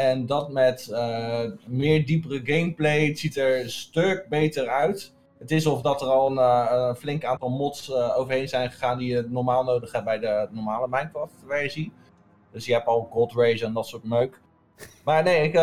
En dat met eh, meer diepere gameplay. Het ziet er een stuk beter uit. Het is of dat er al een, eh, flink aantal mods eh, overheen zijn gegaan die je normaal nodig hebt bij de normale Minecraft versie. Dus je hebt al Gold Rage en dat soort meuk. Maar nee, ik,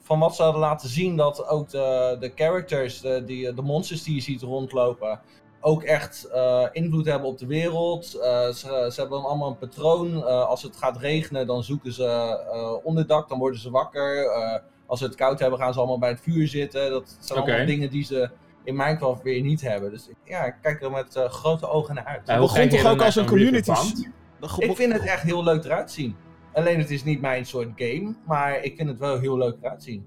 van wat ze hadden laten zien, dat ook de, de characters, die, de monsters die je ziet rondlopen, ook echt eh, invloed hebben op de wereld. Eh, ze, ze hebben dan allemaal een patroon. Eh, als het gaat regenen, dan zoeken ze eh, onderdak, dan worden ze wakker. Eh, als ze het koud hebben, gaan ze allemaal bij het vuur zitten. Dat zijn allemaal dingen die ze in Minecraft weer niet hebben. Dus ik- ja, ik kijk er met grote ogen naar uit. Hoe begon toch ook als een community Ik vind het echt heel leuk eruit zien. Alleen het is niet mijn soort game, maar ik vind het wel heel leuk eruit zien.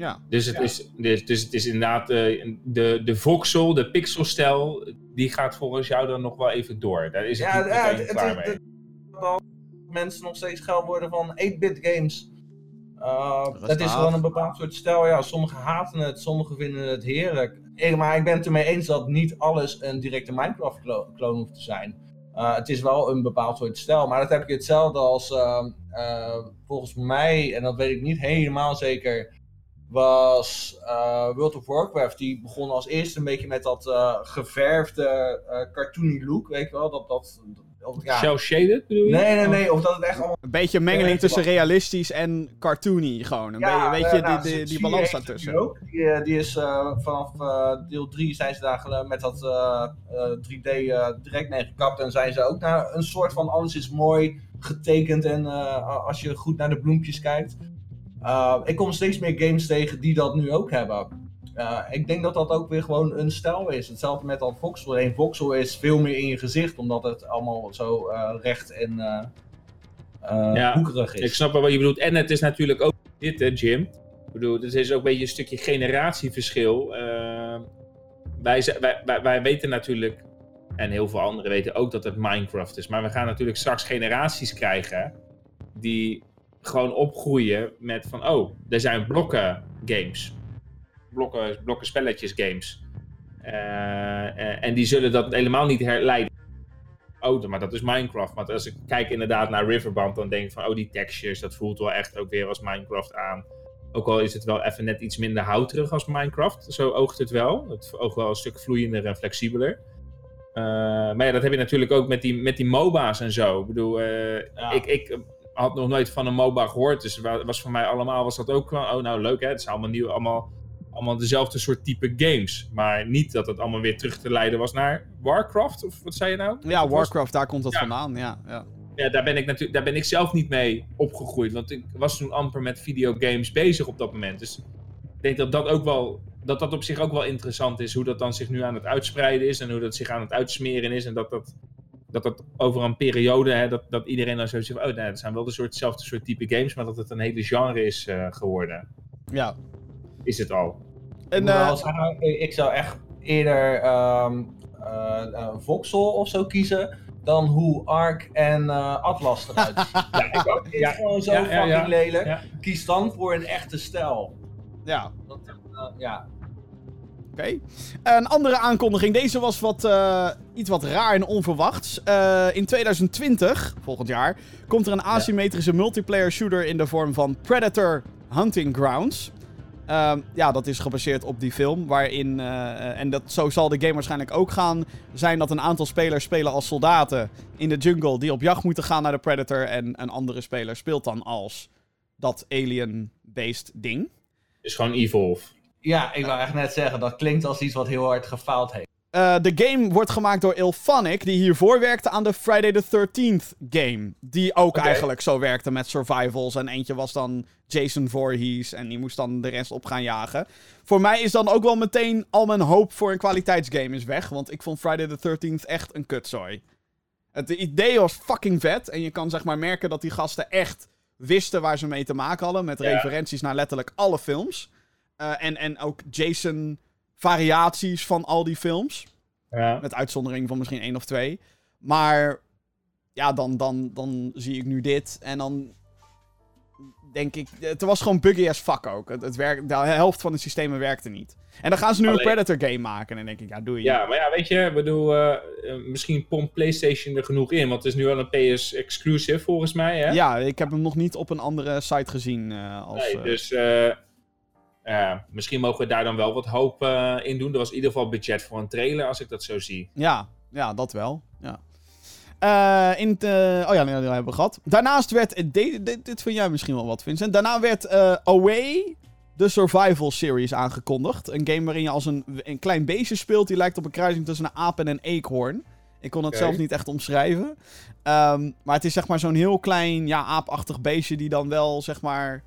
Ja. Dus het, Ja. is, dus, dus het is inderdaad eh, de, de voxel, de pixelstijl, die gaat volgens jou dan nog wel even door. Daar is het Ja, niet ja, het, klaar het, mee. het- dat mensen nog steeds geil worden van 8-bit games. Uh, Rustig het is gewoon een bepaald soort stijl. Ja, sommigen haten het, sommigen vinden het heerlijk. Ik, maar ik ben het ermee eens dat niet alles een directe Minecraft-kloon hoeft te zijn. Uh, het is wel een bepaald soort stijl. Maar dat heb je hetzelfde als uh, uh, volgens mij, en dat weet ik niet helemaal zeker, was uh, World of Warcraft. Die begon als eerste een beetje met dat uh, geverfde, uh, cartoony look, weet je wel. Dat, dat, ja. Shell shaded bedoel je? Nee, nee, nee. Of dat het echt allemaal... Een beetje een mengeling tussen realistisch en cartoony gewoon. Een ja, beetje, weet je, nou, die, die, die balans daartussen. Ook. Die, die is uh, vanaf uh, deel 3 zijn ze daar met dat uh, 3D direct mee gekapt. En zijn ze ook naar een soort van alles is mooi getekend. En uh, als je goed naar de bloempjes kijkt. Uh, ik kom steeds meer games tegen die dat nu ook hebben. Uh, ik denk dat dat ook weer gewoon een stijl is. Hetzelfde met dat voxel. Alleen voxel is veel meer in je gezicht, omdat het allemaal zo uh, recht en uh, ja, hoekerig is. Ik snap wel wat je bedoelt. En het is natuurlijk ook dit, hè, Jim. Ik bedoel, het is ook een beetje een stukje generatieverschil. Wij, wij, wij, wij weten natuurlijk, en heel veel anderen weten ook dat het Minecraft is. Maar we gaan natuurlijk straks generaties krijgen die gewoon opgroeien met van, oh, er zijn blokken games blokken, blokken spelletjes games. Uh, en die zullen dat helemaal niet herleiden. Oh, maar dat is Minecraft. Maar als ik kijk inderdaad naar Riverband, dan denk ik van, oh, die textures, dat voelt wel echt ook weer als Minecraft aan. Ook al is het wel even net iets minder houterig als Minecraft. Zo oogt het wel. Het oogt wel een stuk vloeiender en flexibeler. Uh, maar ja, dat heb je natuurlijk ook met die, met die MOBA's en zo. Ik bedoel, uh, ja. ik, ik had nog nooit van een MOBA gehoord. Dus was voor mij allemaal, was dat ook van, oh nou leuk hè, het is allemaal nieuw, allemaal allemaal dezelfde soort type games. Maar niet dat het allemaal weer terug te leiden was naar Warcraft, of wat zei je nou? Ja, Warcraft, daar komt dat ja. vandaan, ja. Ja, ja daar, ben ik natuurlijk, daar ben ik zelf niet mee opgegroeid. Want ik was toen amper met videogames bezig op dat moment. Dus ik denk dat dat ook wel... Dat dat op zich ook wel interessant is. Hoe dat dan zich nu aan het uitspreiden is. En hoe dat zich aan het uitsmeren is. En dat dat, dat, dat over een periode... Hè, dat, dat iedereen dan zo zegt... Oh, nee, dat zijn wel dezelfde soort type games. Maar dat het een hele genre is uh, geworden. Ja, is het al. En, uh, ik zou echt eerder um, uh, uh, Voxel of zo kiezen dan hoe Ark en uh, Atlas eruit zien. ja, ik ook. is ja, gewoon zo ja, fucking ja, lelijk. Kies dan voor een echte stijl. Ja. Dat, ja. Okay. Een andere aankondiging. Deze was wat, uh, iets wat raar en onverwachts. Uh, in 2020, volgend jaar, komt er een asymmetrische multiplayer shooter in de vorm van Predator Hunting Grounds. Ehm, ja, dat is gebaseerd op die film. Waarin, eh, en dat, zo zal de game waarschijnlijk ook gaan, zijn dat een aantal spelers spelen als soldaten in de jungle die op jacht moeten gaan naar de Predator. En een andere speler speelt dan als dat alien-based ding. Is gewoon Evolve. Ja, ik wou echt net zeggen, dat klinkt als iets wat heel hard gefaald heeft. Uh, de game wordt gemaakt door Ilphonic, die hiervoor werkte aan de Friday the 13th game. Die ook eigenlijk zo werkte met survivals. En eentje was dan Jason Voorhees en die moest dan de rest op gaan jagen. Voor mij is dan ook wel meteen al mijn hoop voor een kwaliteitsgame is weg. Want ik vond Friday the 13th echt een kutzooi. Het idee was fucking vet. En je kan zeg maar merken dat die gasten echt wisten waar ze mee te maken hadden. Met Ja. referenties naar letterlijk alle films. Eh, en, en ook Jason variaties van al die films. Ja. Met uitzondering van misschien één of twee. Maar ja, dan, dan, dan zie ik nu dit. En dan denk ik... Het was gewoon buggy as fuck ook. Het, het werk, de helft van de systemen werkte niet. En dan gaan ze nu Alleen- een Predator game maken. En dan denk ik, ja, doe je. Ja, maar ja, weet je, bedoel, eh, eh, misschien pompt PlayStation er genoeg in, want het is nu wel een PS exclusive volgens mij, hè? Ja, ik heb hem nog niet op een andere site gezien. eh, als, Nee, eh, dus eh, misschien mogen we daar dan wel wat hoop eh, in doen. Er was in ieder geval budget voor een trailer, als ik dat zo zie. Ja, ja, dat wel. Ja. Eh, in oh ja, nee, dat hebben we gehad. Daarnaast werd... Dit, dit, dit vind jij misschien wel wat, Vincent. Daarna werd Away, de Survival Series, aangekondigd. Een game waarin je als een, een klein beestje speelt. Die lijkt op een kruising tussen een aap en een eekhoorn. Ik kon het Oké. zelf niet echt omschrijven. Ehm, maar het is zeg maar zo'n heel klein, ja, aapachtig beestje... die dan wel, zeg maar...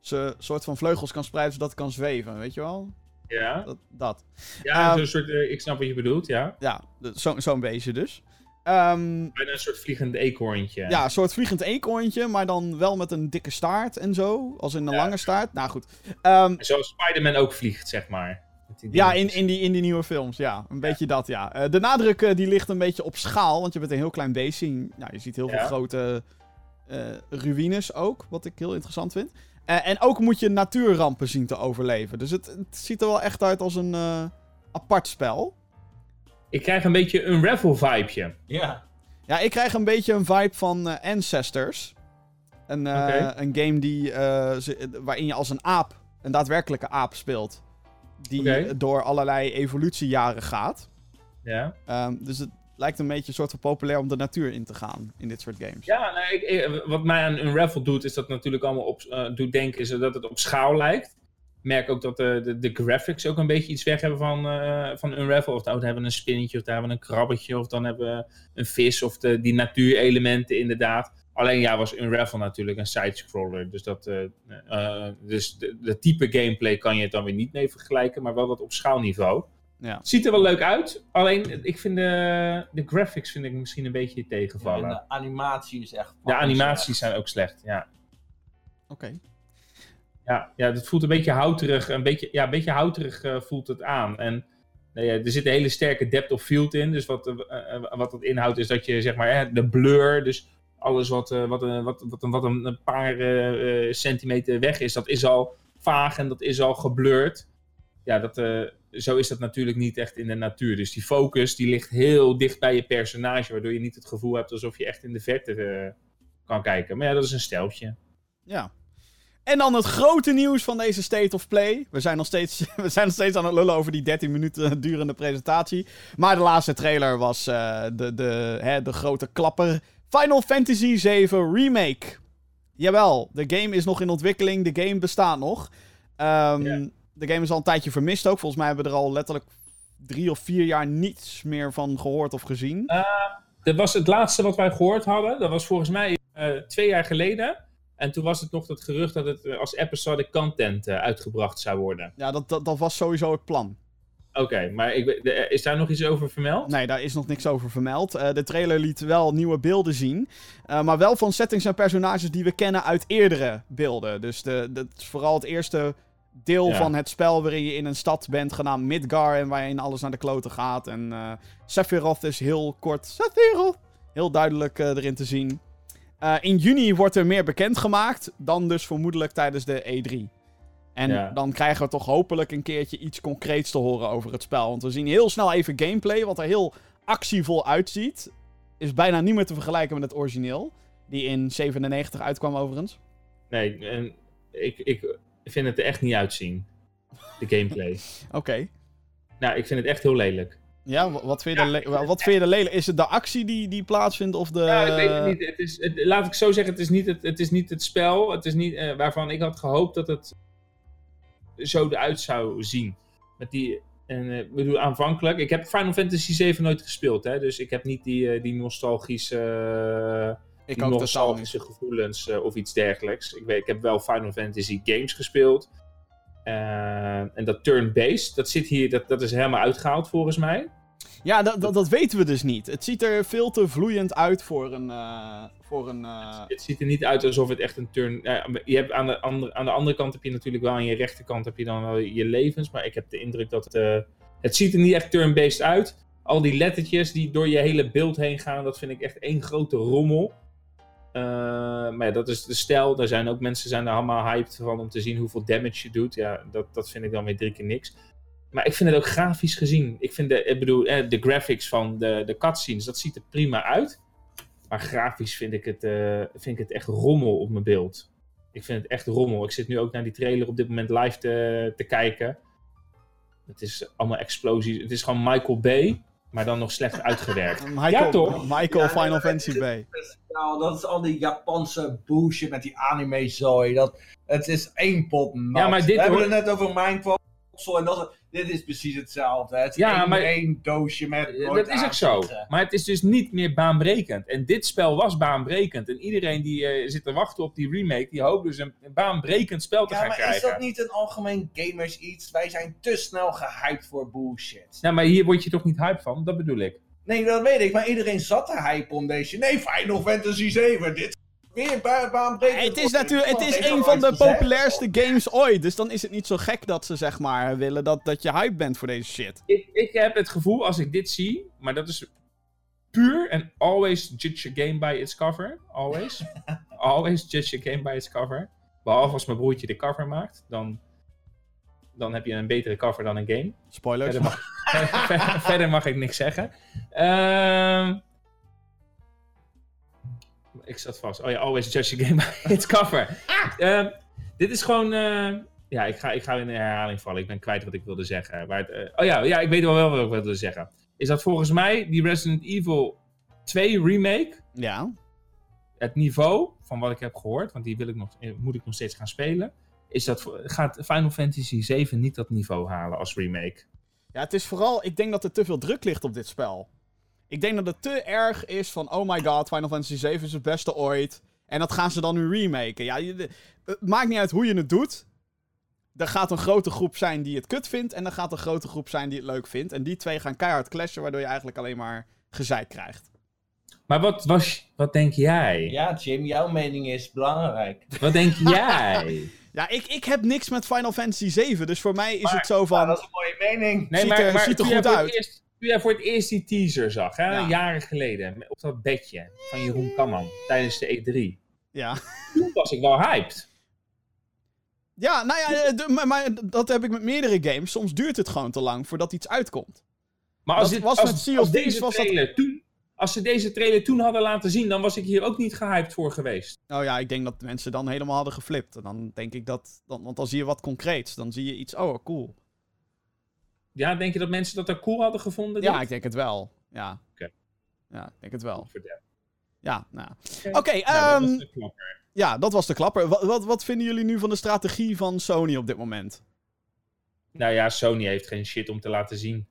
zijn soort van vleugels kan spreiden zodat het kan zweven, weet je wel? Ja, Dat. dat. ja Ehm, zo'n soort, eh, ik snap wat je bedoelt, ja. Ja, zo- zo'n beestje dus. Ehm, Bijna een soort vliegend eekhoorntje. Ja, een soort vliegend eekhoorntje, maar dan wel met een dikke staart en zo. Als in een Ja. lange staart. Nou goed. Ehm, Zoals Spider-Man ook vliegt, zeg maar. Ja, in, in, die, in die nieuwe films, ja. Een beetje dat, ja. Eh, de nadruk eh, die ligt een beetje op schaal, want je bent een heel klein beestje. Nou, je ziet heel veel grote eh, ruïnes ook, wat ik heel interessant vind. Eh, en ook moet je natuurrampen zien te overleven. Dus het, het ziet er wel echt uit als een eh, apart spel. Ik krijg een beetje een Ravel-vibeje. Ja. Ja, ik krijg een beetje een vibe van eh, Ancestors. Een, eh, een game die, eh, waarin je als een aap, een daadwerkelijke aap speelt. Die door allerlei evolutiejaren gaat. Ja, Ehm, dus het lijkt een beetje een soort van populair om de natuur in te gaan in dit soort games. ja nou, ik, wat mij aan Unravel doet, is dat natuurlijk allemaal op, eh, doet denken, is dat het op schaal lijkt. Ik merk ook dat de, de, de graphics ook een beetje iets weg hebben van, eh, van Unravel. Of hebben we een spinnetje, of dan hebben we een krabbetje, of dan hebben we een vis, of de, die natuurelementen inderdaad. Alleen ja, was Unravel natuurlijk een sidescroller. Dus, dat, eh, dus de, type gameplay kan je het dan weer niet mee vergelijken, maar wel dat op schaalniveau. Ja. Ziet er wel leuk uit, alleen ik vind de, de graphics vind ik misschien een beetje En tegenvallen. de animatie is echt... De animaties slecht. zijn ook slecht, ja. Oké. Ja, ja, het voelt een beetje houterig. Een beetje, ja, een beetje houterig eh, voelt het aan. En nou ja, er zit een hele sterke depth of field in. Dus wat, eh, wat dat inhoudt is dat je, zeg maar, hè, de blur, dus alles wat, eh, wat, wat, wat, een- wat een, paar eh, eh, centimeter weg is, dat is al vaag en dat is al geblurred. Ja, dat, eh, zo is dat natuurlijk niet echt in de natuur. Dus die focus die ligt heel dicht bij je personage, waardoor je niet het gevoel hebt alsof je echt in de verte eh, kan kijken. Maar ja, dat is een steltje. Ja. En dan het grote nieuws van deze State of Play. We zijn nog steeds, we zijn nog steeds aan het lullen over die 13 minuten durende presentatie. Maar de laatste trailer was eh, de, de, hè, de grote klapper. Final Fantasy VII Remake. Jawel, de game is nog in ontwikkeling. De game bestaat nog. Ehm, Ja. De game is al een tijdje vermist ook. Volgens mij hebben we er al letterlijk drie of vier jaar niets meer van gehoord of gezien. Dat was het laatste wat wij gehoord hadden. Dat was volgens mij eh, twee jaar geleden. En toen was het nog het gerucht dat het eh, als episodic content eh, uitgebracht zou worden. Ja, dat, dat, dat was sowieso het plan. Oké, maar ik, is daar nog iets over vermeld? Nee, daar is nog niks over vermeld. De trailer liet wel nieuwe beelden zien. maar wel van settings en personages die we kennen uit eerdere beelden. Dus de, is vooral het eerste deel Ja. van het spel waarin je in een stad bent genaamd Midgar. En waarin alles naar de kloten gaat. En eh Sephiroth is heel kort. Sephiroth! Heel duidelijk eh, erin te zien. Eh, in juni wordt er meer bekendgemaakt. Dan dus vermoedelijk tijdens de E3. En Ja. dan krijgen we toch hopelijk een keertje iets concreets te horen over het spel. Want we zien heel snel even gameplay, wat er heel actievol uitziet. Is bijna niet meer te vergelijken met het origineel. Die in 97 uitkwam overigens. Nee, en ik, ik, ik vind het er echt niet uitzien. De gameplay. Oké. nou, ik vind het echt heel lelijk. Ja, wa- wat vind je, er le- wat vind je er lelijk? Is het de actie die, die plaatsvindt of de... Ja, ik weet het niet. Het is, het- laat ik zo zeggen, het is niet het, het, is niet het spel. Het is niet, eh, waarvan ik had gehoopt dat het zo eruit zou zien. Met die, en, eh, ik bedoel, aanvankelijk. Ik heb Final Fantasy 7 nooit gespeeld, hè, dus ik heb niet die, eh, die nostalgische, Ik ook nostalgische gevoelens eh, of iets dergelijks. Ik, weet, ik heb wel Final Fantasy games gespeeld. Eh, en dat turn-based, dat zit hier, dat, dat is helemaal uitgehaald volgens mij. Ja, dat, dat, dat weten we dus niet. Het ziet er veel te vloeiend uit voor een... eh, voor een Het ziet er niet uit alsof het echt een turn. je hebt aan, de andere, aan de andere kant heb je natuurlijk wel aan je rechterkant heb je dan wel je levens. Maar ik heb de indruk dat het. het ziet er niet echt turn-based uit. Al die lettertjes die door je hele beeld heen gaan, dat vind ik echt één grote rommel. Eh, maar ja, dat is de stijl. Daar zijn ook mensen zijn er allemaal hyped van om te zien hoeveel damage je doet. Ja, dat, dat vind ik dan weer drie keer niks. Maar ik vind het ook grafisch gezien. Ik vind de, ik bedoel, eh, de graphics van de, de cutscenes, dat ziet er prima uit. Maar grafisch vind ik, het, eh, vind ik het echt rommel op mijn beeld. Ik vind het echt rommel. Ik zit nu ook naar die trailer op dit moment live te, te kijken. Het is allemaal explosies. Het is gewoon Michael Bay, maar dan nog slecht uitgewerkt. Michael, Ja, toch? Michael Ja, Final Fantasy Bay. Nou, dat is al die Japanse bullshit met die anime zooi. Dat, het is één pot nat. Ja, maar dit We hebben het net over Minecraft. En dat, dit is precies hetzelfde. Het is Ja, één, maar- één doosje met... Ja, dat is ook zo. Maar het is dus niet meer baanbrekend. En dit spel was baanbrekend. En iedereen die eh, zit te wachten op die remake, die hoopt dus een, een baanbrekend spel te Ja, gaan maar krijgen. is dat niet een algemeen gamers iets? Wij zijn te snel gehyped voor bullshit. Ja, maar hier word je toch niet hype van? Dat bedoel ik. Nee, dat weet ik. Maar iedereen zat te hype om deze... Nee, Final Fantasy 7. Dit weer. Het is natuurlijk, het is een van de populairste games ooit. Dus dan is het niet zo gek dat ze zeg maar willen dat, dat je hype bent voor deze shit. ik, ik heb het gevoel als ik dit zie, maar dat is puur en always judge a game by its cover. Always. always judge a game by its cover. Behalve als mijn broertje de cover maakt, dan, dan heb je een betere cover dan een game. Spoilers. Verder mag, verder, verder mag ik niks zeggen. Ehm ik zat vast. Oh ja, always judge a game by its cover. Ehm, dit is gewoon... eh, ja, ik ga, ik ga in de herhaling vallen. Ik ben kwijt wat ik wilde zeggen. Maar het, eh, oh ja, ja, ik weet wel wel wat ik wilde zeggen. Is dat volgens mij die Resident Evil 2 remake... Ja. Het niveau van wat ik heb gehoord, want die wil ik nog, eh, moet ik nog steeds gaan spelen... Is dat, gaat Final Fantasy 7 niet dat niveau halen als remake? Ja, het is vooral, ik denk dat er te veel druk ligt op dit spel. Ik denk dat het te erg is van, oh my god, Final Fantasy 7 is het beste ooit. En dat gaan ze dan nu remaken. Ja, je- het maakt niet uit hoe je het doet. Er gaat een grote groep zijn die het kut vindt. En er gaat een grote groep zijn die het leuk vindt. En die twee gaan keihard clashen, waardoor je eigenlijk alleen maar gezeik krijgt. Maar wat, was, wat denk jij? Ja, Jim, jouw mening is belangrijk. Wat denk jij? Ja, ik, ik heb niks met Final Fantasy 7. Dus voor mij is Maar- het zo Ja, van... dat is een mooie mening. Nee, Ziet maar, er- maar ziet er goed uit. Eerst, toen jij voor het eerst die teaser zag, hè, Ja. jaren geleden, op dat bedje van Jeroen Kamman tijdens de E3. Ja. Toen was ik wel hyped. Ja, nou ja, eh, de- maar, maar dat heb ik met meerdere games. Soms duurt het gewoon te lang voordat iets uitkomt. Maar als, Dat dit, was als, met als deze was dat- trailer toen, als ze deze trailer toen hadden laten zien, dan was ik hier ook niet gehyped voor geweest. Nou ja, ik denk dat mensen dan helemaal hadden geflipt. En dan denk ik dat... Dan, want dan zie je wat concreets. Dan zie je iets... Oh, cool. Ja, denk je dat mensen dat er cool hadden gevonden? Ja, dit? ik denk het wel. Ja. Oké. Ja, ik denk het wel. Ja, nou. Oké. Nou, dat ehm, was de klapper. ja, dat was de klapper. Wat, wat, wat vinden jullie nu van de strategie van Sony op dit moment? Nou ja, Sony heeft geen shit om te laten zien.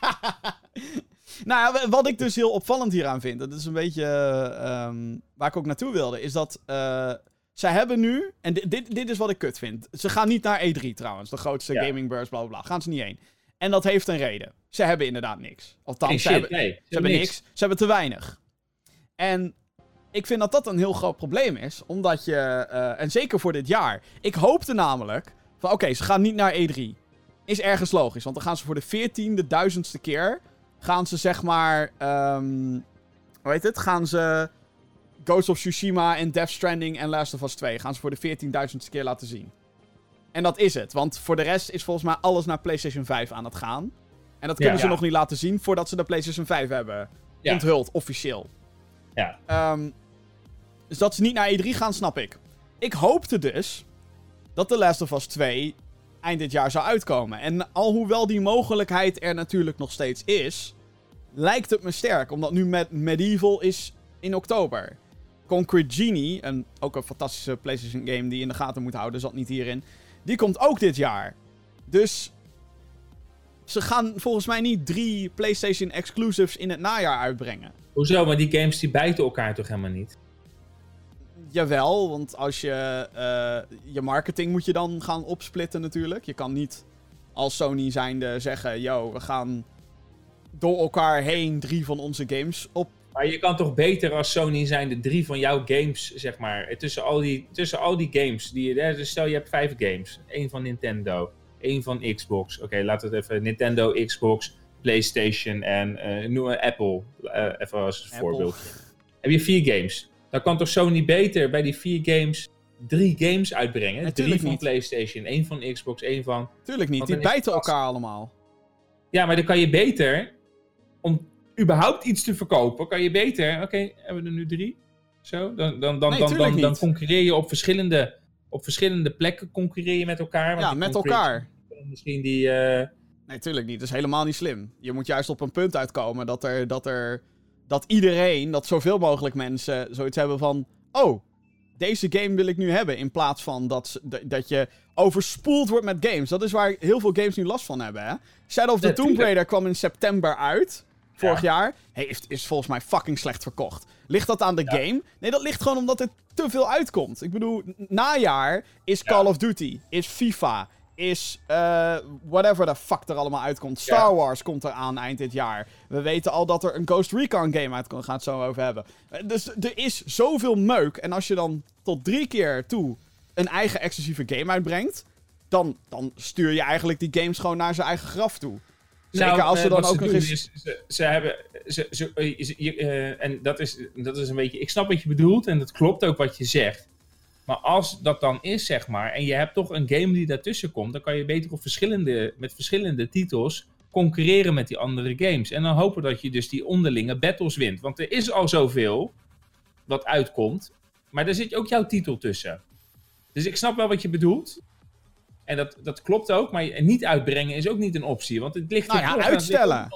nou ja, wat ik dus heel opvallend hieraan vind, dat is een beetje eh, ehm, waar ik ook naartoe wilde, is dat eh, zij hebben nu, en dit, dit, dit is wat ik kut vind, ze gaan niet naar E3 trouwens, de grootste Ja. gamingbeurs, bla bla bla, gaan ze niet heen. En dat heeft een reden. Ze hebben inderdaad niks. Althans, Geen ze hebben, nee. ze hebben niks. Ze hebben te weinig. En ik vind dat dat een heel groot probleem is. Omdat je, eh, en zeker voor dit jaar. Ik hoopte namelijk van oké, ze gaan niet naar E3. Is ergens logisch, want dan gaan ze voor de veertiende, duizendste keer. Gaan ze zeg maar, ehm hoe heet het? Gaan ze Ghost of Tsushima en Death Stranding en Last of Us 2. Gaan ze voor de veertienduizendste keer laten zien. En dat is het, want voor de rest is volgens mij alles naar PlayStation 5 aan het gaan. En dat kunnen Ja. ze Ja. nog niet laten zien voordat ze de PlayStation 5 hebben Ja. onthuld, officieel. Ja. Ehm, dus dat ze niet naar E3 gaan, snap ik. Ik hoopte dus dat The Last of Us 2 eind dit jaar zou uitkomen. En alhoewel die mogelijkheid er natuurlijk nog steeds is, lijkt het me sterk. Omdat nu met Medieval is in oktober. Concrete Genie, een, ook een fantastische PlayStation game die je in de gaten moet houden, zat niet hierin. Die komt ook dit jaar. Dus ze gaan volgens mij niet drie PlayStation exclusives in het najaar uitbrengen. Hoezo? Maar die games die bijten elkaar toch helemaal niet? Jawel, want als je uh, je marketing moet je dan gaan opsplitten natuurlijk. Je kan niet als Sony zijnde zeggen, yo, we gaan door elkaar heen drie van onze games op. Maar je kan toch beter als Sony zijnde drie van jouw games, zeg maar, tussen al die, tussen al die games. Die, dus stel je hebt vijf games. één van Nintendo, één van Xbox. Oké, okay, laten we het even Nintendo, Xbox, PlayStation en uh, noem Apple. Uh, even als voorbeeld. Heb je vier games. Dan kan toch Sony beter bij die vier games drie games uitbrengen? Drie van niet. PlayStation, één van Xbox, één van. Tuurlijk niet, die bijten elkaar allemaal. Ja, maar dan kan je beter, om überhaupt iets te verkopen, kan je beter. Oké, hebben we er nu drie? Zo, dan, dan, dan, Nee, dan, dan, dan concurreer je op verschillende, op verschillende plekken concurreer je met elkaar. want Ja, met elkaar. Misschien die. eh, Nee, tuurlijk niet. Dat is helemaal niet slim. Je moet juist op een punt uitkomen dat er, dat er, dat iedereen, dat zoveel mogelijk mensen zoiets hebben van, oh, deze game wil ik nu hebben. In plaats van dat, dat- je overspoeld wordt met games. Dat is waar heel veel games nu last van hebben, hè. Shadow of the Tomb. Raider kwam in september uit. Vorig Ja. jaar. Heeft, is volgens mij fucking slecht verkocht. Ligt dat aan de Ja. game? Nee, dat ligt gewoon omdat er te veel uitkomt. Ik bedoel, najaar is Call of Duty, is FIFA, is eh, whatever the fuck er allemaal uitkomt. Star. Wars komt eraan eind dit jaar. We weten al dat er een Ghost Recon game uitkomt. Gaan we het zo over hebben. Eh, Dus er is zoveel meuk. En als je dan tot drie keer toe een eigen exclusieve game uitbrengt, dan, dan stuur je eigenlijk die games gewoon naar zijn eigen graf toe. Zeker Nou, als ze eh, dan ook nog doen eens... is, ze, ze hebben. Ze, ze, eh, je, eh, en dat is, dat is een beetje. Ik snap wat je bedoelt en dat klopt ook wat je zegt. Maar als dat dan is, zeg maar, en je hebt toch een game die daartussen komt, dan kan je beter op verschillende, met verschillende titels concurreren met die andere games. En dan hopen dat je dus die onderlinge battles wint. Want er is al zoveel wat uitkomt, maar daar zit ook jouw titel tussen. Dus ik snap wel wat je bedoelt. En dat, dat klopt ook, maar niet uitbrengen is ook niet een optie. Want het ligt Nou ja, uitstellen.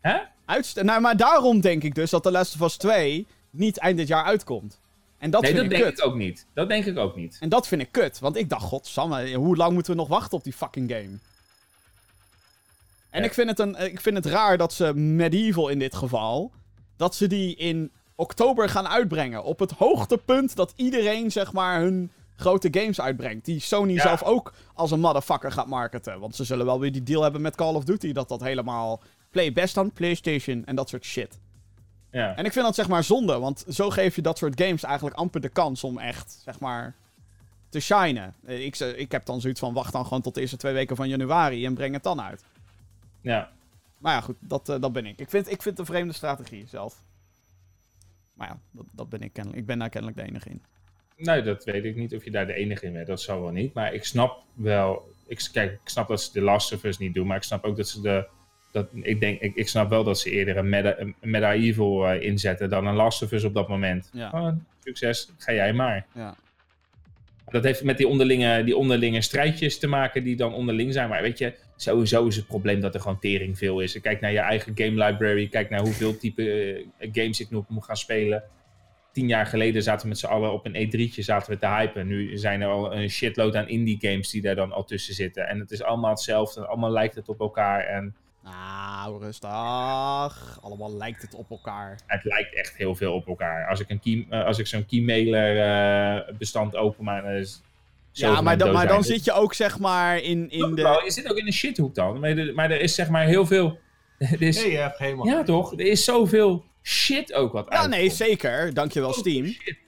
Hè? Uitst- nou, maar daarom denk ik dus dat The Last of Us 2 niet eind dit jaar uitkomt. En dat nee, vind dat ik denk kut. ik ook niet. Dat denk ik ook niet. En dat vind ik kut. Want ik dacht, godsamme, hoe lang moeten we nog wachten op die fucking game? En Ja. ik, vind het een, ik vind het raar dat ze Medieval in dit geval... dat ze die in oktober gaan uitbrengen. Op het hoogtepunt dat iedereen, zeg maar, hun grote games uitbrengt. Die Sony Ja. zelf ook als een motherfucker gaat marketen. Want ze zullen wel weer die deal hebben met Call of Duty... dat dat helemaal play best aan PlayStation en dat soort shit. Ja. En ik vind dat zeg maar zonde, want zo geef je dat soort games eigenlijk amper de kans om echt, zeg maar, te shinen. Eh, Ik, ze- ik heb dan zoiets van, wacht dan gewoon tot de eerste twee weken van januari en breng het dan uit. ja. Maar ja, goed, dat, eh, dat ben ik. Ik vind, ik vind het een vreemde strategie zelf. Maar ja, dat, dat ben ik kennelijk. Ik ben daar kennelijk de enige in. Nou, dat weet ik niet of je daar de enige in bent. Dat zal wel niet. Maar ik snap wel. Ik, kijk, ik snap dat ze de Last of Us niet doen. Maar ik snap ook dat ze de. Dat, ik, denk, ik, ik snap wel dat ze eerder een Meta, een Medieval eh, inzetten dan een Last of Us op dat moment. Ja. Gewoon, succes, ga jij maar. Ja. Dat heeft met die onderlinge, die onderlinge strijdjes te maken die dan onderling zijn. Maar weet je, sowieso is het probleem dat er gewoon tering veel is. Kijk naar je eigen game library. Kijk naar hoeveel type eh, games ik nog moet gaan spelen. Tien jaar geleden zaten we met z'n allen op een E3'tje zaten we te hypen. Nu zijn er al een shitload aan indie games die daar dan al tussen zitten. En het is allemaal hetzelfde. Allemaal lijkt het op elkaar. En Nou, rustig. Allemaal lijkt het op elkaar. het lijkt echt heel veel op elkaar. Als ik, een key, eh, als ik zo'n keymailer eh, bestand openmaak, is Ja, maar dan, maar dan zit je ook zeg maar in, in de... Je zit ook in een shithoek dan. Maar, er- maar er is zeg maar heel veel... Er is, Nee, je hebt helemaal ja toch? Er is zoveel shit ook wat Ja, nee, zeker. Dankjewel Steam. Shit.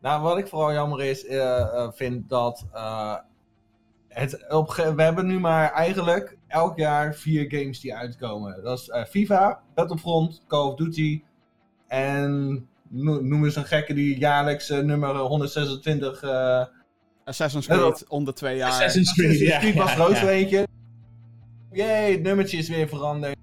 Nou, wat ik vooral jammer is, eh, eh, vind dat. eh, het op, we hebben nu maar eigenlijk elk jaar vier games die uitkomen. Dat is eh, FIFA, Battlefront, Call of Duty. En no- noem eens een gekke die jaarlijks eh, nummer 126. eh Assassin's Creed om de twee jaar. Assassin's Creed, ja. Creed was ja. zo eentje. Jee, het nummertje is weer veranderd.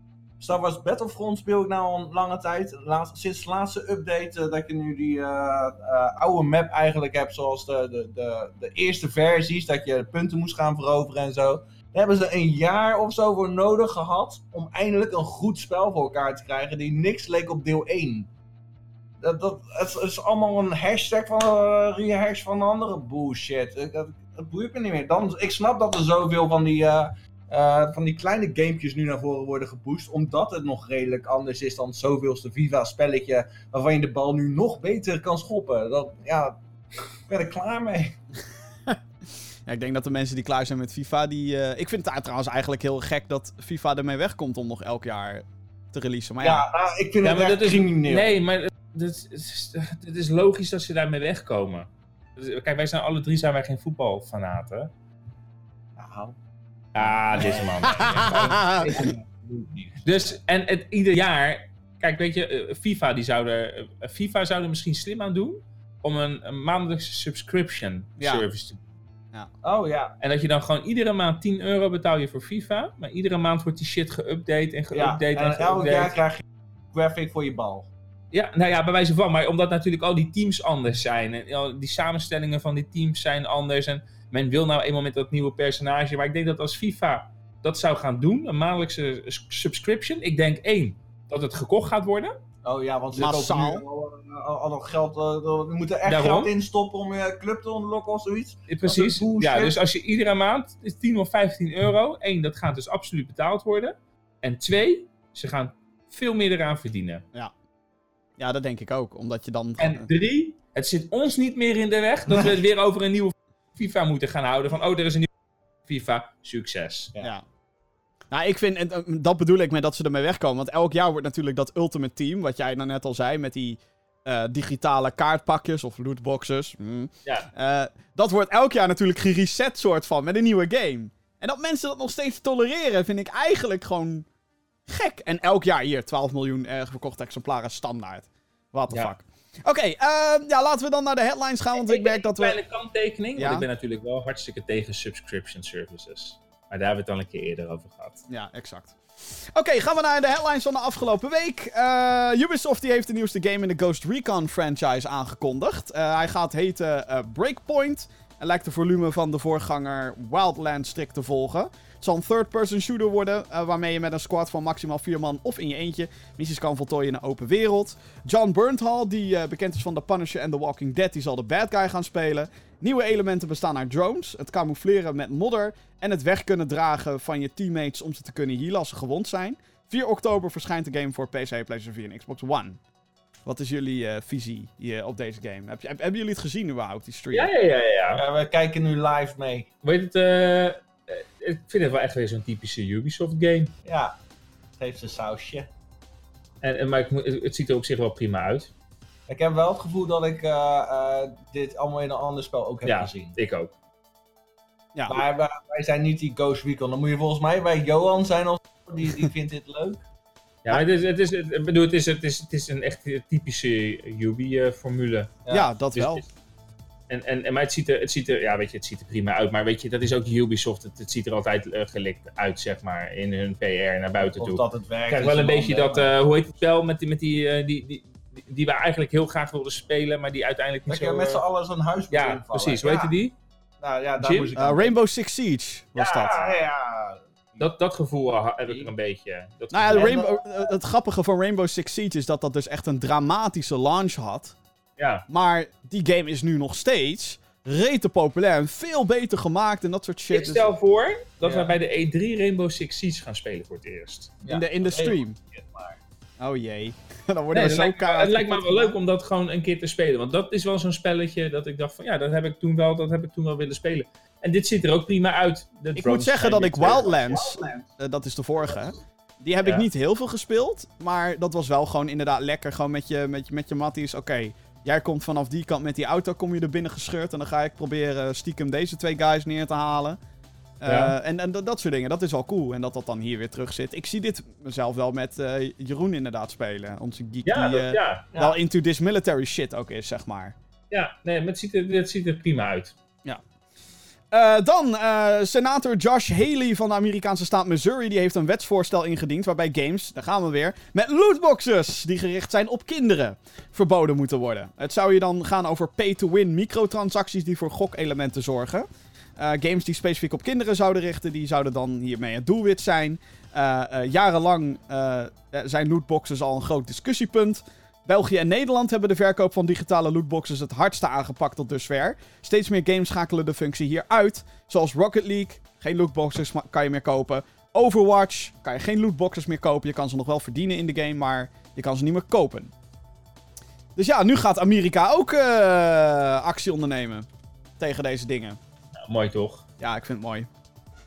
Star Wars Battlefront speel ik nou al een lange tijd. Sinds de laatste update eh, dat je nu die eh, eh, oude map eigenlijk hebt, zoals de, de, de, eerste versies, dat je punten moest gaan veroveren en zo. Daar hebben ze een jaar of zo voor nodig gehad om eindelijk een goed spel voor elkaar te krijgen die niks leek op deel 1. Dat, dat, het is allemaal een hashtag van rehash van andere bullshit. Het, het boeit me niet meer. Dan, ik snap dat er zoveel van die, uh, uh, van die kleine gamepjes nu naar voren worden geboost. Omdat het nog redelijk anders is dan zoveelste FIFA-spelletje. Waarvan je de bal nu nog beter kan schoppen. Dat, ja, ik ben er klaar mee. Ja, ik denk dat de mensen die klaar zijn met FIFA, die... Uh, ik vind het trouwens eigenlijk heel gek dat FIFA ermee wegkomt om nog elk jaar te releasen. Maar ja, ja nou, ik vind Ja, het maar echt dat is- crimineel. Nee, maar het is, het is logisch dat ze daarmee wegkomen. Dus, Kijk, wij zijn alle drie zijn wij geen voetbalfanaten. Nou, Ah, deze man. dus, en het, ieder jaar... Kijk, weet je, eh, FIFA, die zouden, eh, FIFA zouden misschien slim aan doen om een, een maandelijkse subscription Ja. service te doen. oh ja. En dat je dan gewoon iedere maand 10 euro betaal je voor FIFA, maar iedere maand wordt die shit geüpdate en ja. geüpdate en, En elk jaar krijg je graphic voor je bal. Ja, nou ja, bij wijze van. Maar omdat natuurlijk al die teams anders zijn. En al die samenstellingen van die teams zijn anders. En men wil nou eenmaal met dat nieuwe personage. Maar ik denk dat als FIFA dat zou gaan doen, een maandelijkse subscription. Ik denk één, dat het gekocht gaat worden. Oh ja, want Massaal. nu al, nog geld. eh, we moeten echt Daarom. geld instoppen om je club te ontlokken of zoiets. Eh, Precies. Dat. Ja, dus als je iedere maand is 10 of 15 euro. Eén, dat gaat dus absoluut betaald worden. En twee, ze gaan veel meer eraan verdienen. ja, dat denk ik ook. Omdat je dan... En drie, het zit ons niet meer in de weg dat we het weer over een nieuwe FIFA moeten gaan houden. Van, oh, er is een nieuwe FIFA. Succes. Ja. Nou, ik vind, en, eh, dat bedoel ik met dat ze ermee wegkomen. Want elk jaar wordt natuurlijk dat Ultimate Team, wat jij nou net al zei, met die eh, digitale kaartpakjes of lootboxes. hm, Ja. eh, dat wordt elk jaar natuurlijk gereset soort van, met een nieuwe game. En dat mensen dat nog steeds tolereren, vind ik eigenlijk gewoon gek. En elk jaar hier 12 miljoen eh, verkochte exemplaren standaard. What the Ja. fuck. Oké, eh, ja, laten we dan naar de headlines gaan, want ik merk dat Een we... kleine kanttekening, Ja? want ik ben natuurlijk wel hartstikke tegen subscription services. Maar daar hebben we het al een keer eerder over gehad. Ja, exact. Oké, gaan we naar de headlines van de afgelopen week. Eh, Ubisoft die heeft de nieuwste game in de Ghost Recon franchise aangekondigd. Eh, hij gaat heten eh, Breakpoint. En lijkt de volume van de voorganger Wildlands strikt te volgen. Het zal een third-person shooter worden, eh, waarmee je met een squad van maximaal vier man of in je eentje missies kan voltooien in een open wereld. John Bernthal, die eh, bekend is van The Punisher en The Walking Dead, die zal de bad guy gaan spelen. Nieuwe elementen bestaan uit drones, het camoufleren met modder en het weg kunnen dragen van je teammates om ze te kunnen healen als ze gewond zijn. 4 oktober verschijnt de game voor PC, PlayStation 4 en Xbox One. Wat is jullie eh, visie hier op deze game? Heb, hebben jullie het gezien überhaupt, die stream? Ja, ja, ja, ja. We kijken nu live mee. Weet het, ik vind het wel echt weer zo'n typische Ubisoft game. Ja, het heeft zijn sausje. En, en, maar ik het ziet er op zich wel prima uit. Ik heb wel het gevoel dat ik eh, eh, dit allemaal in een ander spel ook heb Ja, gezien. ik ook. Ja, Maar wij, wij zijn niet die Ghost Recon. Dan moet je volgens mij bij Johan zijn of die, die vindt dit leuk. Ja, het is, het is, het, ik bedoel, het is, het is, het is een echt typische Ubi-formule. ja. dat Dus wel. het is- En, en, en, maar het ziet, er, het, ziet er, ja, weet je, het ziet er prima uit. Maar weet je, dat is ook Ubisoft. Het, het ziet er altijd eh, gelikt uit, zeg maar, in hun PR naar buiten Of toe. dat het werkt. Is wel een beetje dat, eh, hoe heet het spel met die, met die, die, die, die, die we eigenlijk heel graag wilden spelen, maar die uiteindelijk niet Dat je zo... met z'n allen zo'n huis moet ja, invallen. precies. Hoe heette die? Nou ja, daar Jim? moest ik Rainbow Six Siege was ja, dat. Ja, ja. Dat, dat gevoel heb ik een beetje. Dat Nou ja, Rainbow, het grappige van Rainbow Six Siege is dat dat dus echt een dramatische launch had. Ja. Maar die game is nu nog steeds rete populair en veel beter gemaakt en dat soort shit. Ik stel voor dat Ja. we bij de E3 Rainbow Six Siege gaan spelen voor het eerst. in, de, in de stream. Oh jee. Dan worden Nee, we het, zo lijkt, kaart. het lijkt me wel leuk om dat gewoon een keer te spelen. Want dat is wel zo'n spelletje dat ik dacht van ja, dat heb ik toen wel, dat heb ik toen wel willen spelen. En dit ziet er ook prima uit. De Ik moet zeggen dat ik terug. Wildlands, eh, dat is de vorige, die heb ik niet heel veel gespeeld. Maar dat was wel gewoon inderdaad lekker. Gewoon met je, met je, met je matties. Oké, jij komt vanaf die kant met die auto, kom je er binnen gescheurd. En dan ga ik proberen stiekem deze twee guys neer te halen. Eh, Ja. En, en dat, dat soort dingen, dat is wel cool. En dat dat dan hier weer terug zit. Ik zie dit mezelf wel met eh, Jeroen inderdaad spelen. Onze geek Ja, die dat, eh, Ja. wel into this military shit ook is, zeg maar. ja, nee, maar het ziet er, het ziet er prima uit. Eh, dan, eh, senator Josh Haley van de Amerikaanse staat Missouri, die heeft een wetsvoorstel ingediend waarbij games, daar gaan we weer, met lootboxes die gericht zijn op kinderen, verboden moeten worden. Het zou je dan gaan over pay-to-win microtransacties die voor gokelementen zorgen. Eh, games die specifiek op kinderen zouden richten, die zouden dan hiermee het doelwit zijn. Jarenlang zijn lootboxes al een groot discussiepunt. België en Nederland hebben de verkoop van digitale lootboxes het hardste aangepakt tot dusver. Steeds meer games schakelen de functie hier uit. Zoals Rocket League, geen lootboxes kan je meer kopen. Overwatch, kan je geen lootboxes meer kopen. Je kan ze nog wel verdienen in de game, maar je kan ze niet meer kopen. Dus ja, nu gaat Amerika ook eh, actie ondernemen tegen deze dingen. Mooi toch? Ja, ik vind het mooi.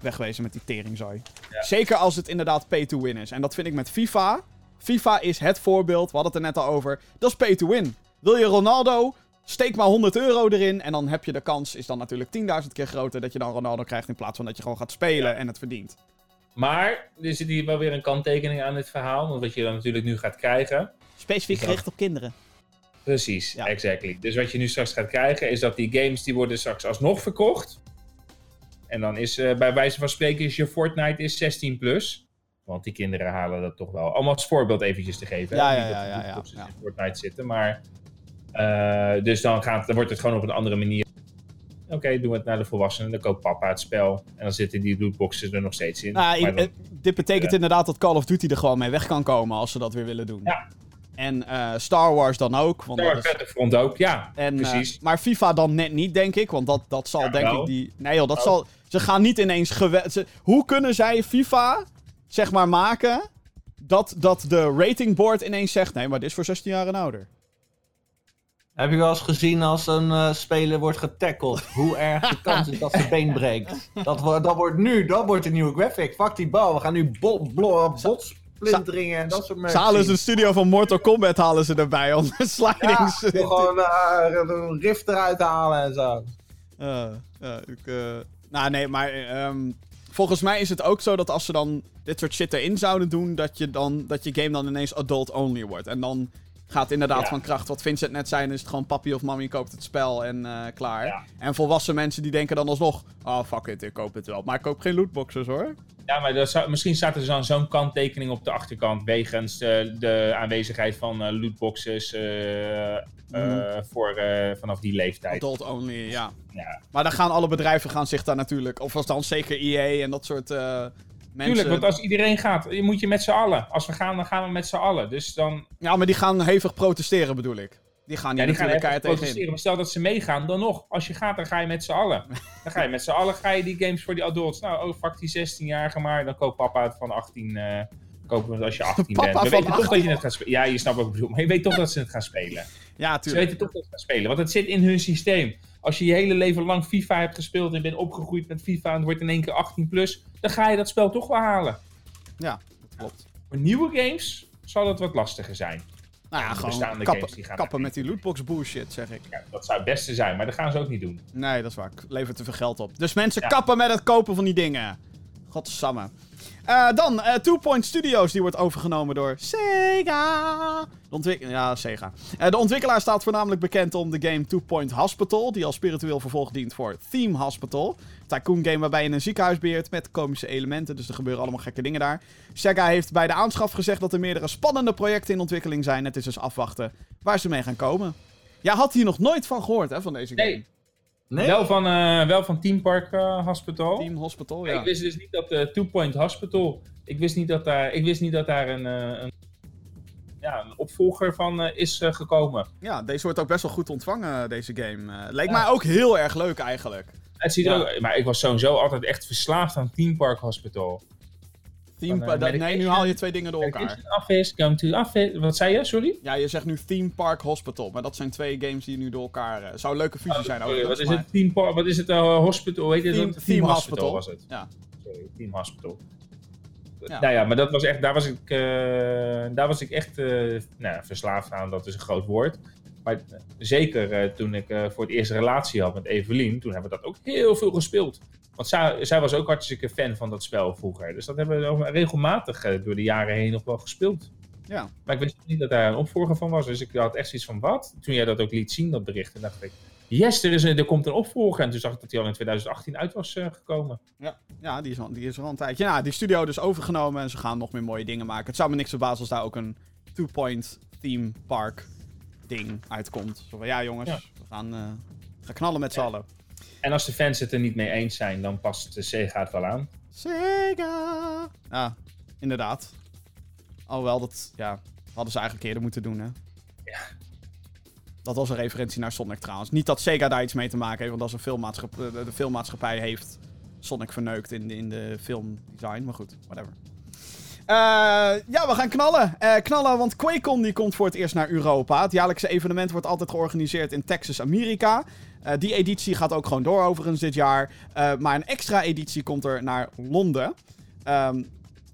Wegwezen met die teringzooi. Ja. Zeker als het inderdaad pay-to-win is. En dat vind ik met FIFA. FIFA is het voorbeeld. We hadden het er net al over. Dat is pay-to-win. Wil je Ronaldo? Steek maar 100 euro erin. En dan heb je de kans, is dan natuurlijk 10.000 keer groter, dat je dan Ronaldo krijgt. In plaats van dat je gewoon gaat spelen Ja. en het verdient. Maar er zit hier wel weer een kanttekening aan dit verhaal. Want wat je dan natuurlijk nu gaat krijgen. Specifiek gericht op kinderen. Precies, Ja. exactly. Dus wat je nu straks gaat krijgen is dat die games die worden straks alsnog verkocht. En dan is eh, bij wijze van spreken is je Fortnite is 16 plus. Want die kinderen halen dat toch wel. Allemaal als voorbeeld eventjes te geven. Ja, ja, dat ja, ja, ja, in Fortnite zitten. Maar eh, dus dan, gaat, dan wordt het gewoon op een andere manier. Oké, doen we het naar de volwassenen. Dan koopt papa het spel. En dan zitten die lootboxes er nog steeds in. Nou, Maar ik- dan- eh, dit betekent inderdaad dat Call of Duty er gewoon mee weg kan komen als ze dat weer willen doen. Ja. En eh, Star Wars dan ook. Want Star Wars is... Battlefront ook, ja. En, precies. maar FIFA dan net niet, denk ik. Want dat, dat zal Ja, denk wel. ik die... Nee joh, dat Oh. zal... Ze gaan niet ineens... gewe- ze- Hoe kunnen zij FIFA, zeg maar, maken... Dat, dat de ratingboard ineens zegt... Nee, maar dit is voor 16 jaar en ouder. Heb je wel eens gezien als een eh, speler wordt getackled? Hoe erg de kans is dat zijn been breekt? Dat, wo- dat wordt nu, dat wordt de nieuwe graphic. Fuck die bal, we gaan nu bot, botsplinteringen en dat soort Ze merken. halen ze de studio van Mortal Kombat halen ze erbij. Om de ja, slidings... wil gewoon eh, een rift eruit halen en zo. Eh, ja, ik, nou, nee, maar ehm, volgens mij is het ook zo dat als ze dan dit soort shit erin zouden doen, dat je, dan, dat je game dan ineens adult-only wordt. En dan gaat inderdaad Ja. van kracht. Wat Vincent net zei, dan is het gewoon papi of mami koopt het spel en eh, klaar. Ja. En volwassen mensen die denken dan alsnog, oh fuck it, ik koop het wel. Maar ik koop geen lootboxes hoor. Ja, maar zou, misschien staat er dan zo'n kanttekening op de achterkant. wegens de, de aanwezigheid van eh, lootboxes. eh, eh, Mhm. voor, eh, vanaf die leeftijd. Adult-only, ja. Ja. Maar dan gaan alle bedrijven gaan zich daar natuurlijk, of als dan zeker EA en dat soort eh, mensen. Tuurlijk, want als iedereen gaat, je moet je met z'n allen. Als we gaan, dan gaan we met z'n allen. Dus dan. Ja, maar die gaan hevig protesteren bedoel ik. Die gaan hier Ja, die gaan tegenin. protesteren. Maar stel dat ze meegaan, dan nog. Als je gaat, dan ga je met z'n allen. Dan ga je met z'n allen ga je die games voor die adults. Nou, oh, fuck die 16-jarige maar. Dan koopt papa het van 18. eh kopen we het als je 18 Papa bent. We van weten toch 18. dat je het gaat spelen. Ja, je snapt wat ik bedoel. Maar je weet toch dat ze het gaan spelen. Ja, Ze tuurlijk. weten toch dat ze gaan spelen. Want het zit in hun systeem. Als je je hele leven lang FIFA hebt gespeeld en bent opgegroeid met FIFA en het wordt in één keer 18 plus, dan ga je dat spel toch wel halen. Ja, dat klopt. Voor nieuwe games zal dat wat lastiger zijn. Nou ja, gewoon bestaande kappen, games die gaan kappen met die lootbox bullshit, zeg ik. Ja, dat zou het beste zijn, maar dat gaan ze ook niet doen. Nee, dat is waar. Levert te veel geld op. Dus mensen, Ja. kappen met het kopen van die dingen. Godsamme. Eh, dan, eh Two Point Studios, die wordt overgenomen door Sega. De ja, Sega. Eh, de ontwikkelaar staat voornamelijk bekend om de game Two Point Hospital, die als spiritueel vervolg dient voor Theme Hospital. Tycoon game waarbij je een ziekenhuis beheert met komische elementen, dus er gebeuren allemaal gekke dingen daar. Sega heeft bij de aanschaf gezegd dat er meerdere spannende projecten in ontwikkeling zijn. Het is dus afwachten waar ze mee gaan komen. Jij had hier nog nooit van gehoord, hè, van deze game. Nee. Nee? Wel, van, eh, wel van Team Park eh, Hospital. Team Hospital, ja. Ik wist dus niet dat de Two Point Hospital. Ik wist niet dat daar, ik wist niet dat daar een, eh, een, ja, een opvolger van eh, is gekomen. Ja, deze wordt ook best wel goed ontvangen, deze game. Leek Ja. mij ook heel erg leuk eigenlijk. Het ziet Ja. er ook, maar ik was sowieso altijd echt verslaafd aan Team Park Hospital. Theme eh, nee, nu haal je twee dingen door elkaar. Office, come to office. Wat zei je? Sorry? Ja, je zegt nu Theme Park Hospital, maar dat zijn twee games die nu door elkaar... eh, zou een leuke fusie zijn Sorry, overigens, wat is maar- het? Team Park, wat is het? eh, hospital, weet je Team- dat? Team Hospital. was het. Ja. Sorry, Team Hospital. Ja. Nou ja, maar dat was echt, daar, was ik, daar was ik echt nou, verslaafd aan, dat is een groot woord. Maar zeker toen ik voor het eerst een relatie had met Evelien, toen hebben we dat ook heel veel gespeeld. Want zij, zij was ook hartstikke fan van dat spel vroeger. Dus dat hebben we regelmatig eh, door de jaren heen nog wel gespeeld. Ja. Maar ik wist niet dat daar een opvolger van was. Dus ik had echt zoiets van, wat? Toen jij dat ook liet zien, dat bericht, en dacht ik, yes, er, is een, er komt een opvolger. En toen zag ik dat hij al in 2018 uit was eh, gekomen. Ja, ja die, is al, die is er al een tijdje. Ja, die studio dus overgenomen en ze gaan nog meer mooie dingen maken. Het zou me niks verbazen als daar ook een two-point theme park ding uitkomt. Zo van, ja jongens, Ja. we gaan, eh, gaan knallen met z'n Ja. allen. En als de fans het er niet mee eens zijn, dan past de Sega het wel aan. Sega! Ja, inderdaad. Alhoewel, dat ja, hadden ze eigenlijk eerder moeten doen, hè? Ja. Dat was een referentie naar Sonic trouwens. Niet dat Sega daar iets mee te maken heeft, want dat is een filmmaatschappij, de filmmaatschappij heeft Sonic verneukt in de, in de filmdesign. Maar goed, whatever. Eh, ja, we gaan knallen. Eh, knallen, want QuakeCon die komt voor het eerst naar Europa. Het jaarlijkse evenement wordt altijd georganiseerd in Texas, Amerika. Eh, die editie gaat ook gewoon door overigens dit jaar. Eh, maar een extra editie komt er naar Londen. Ehm,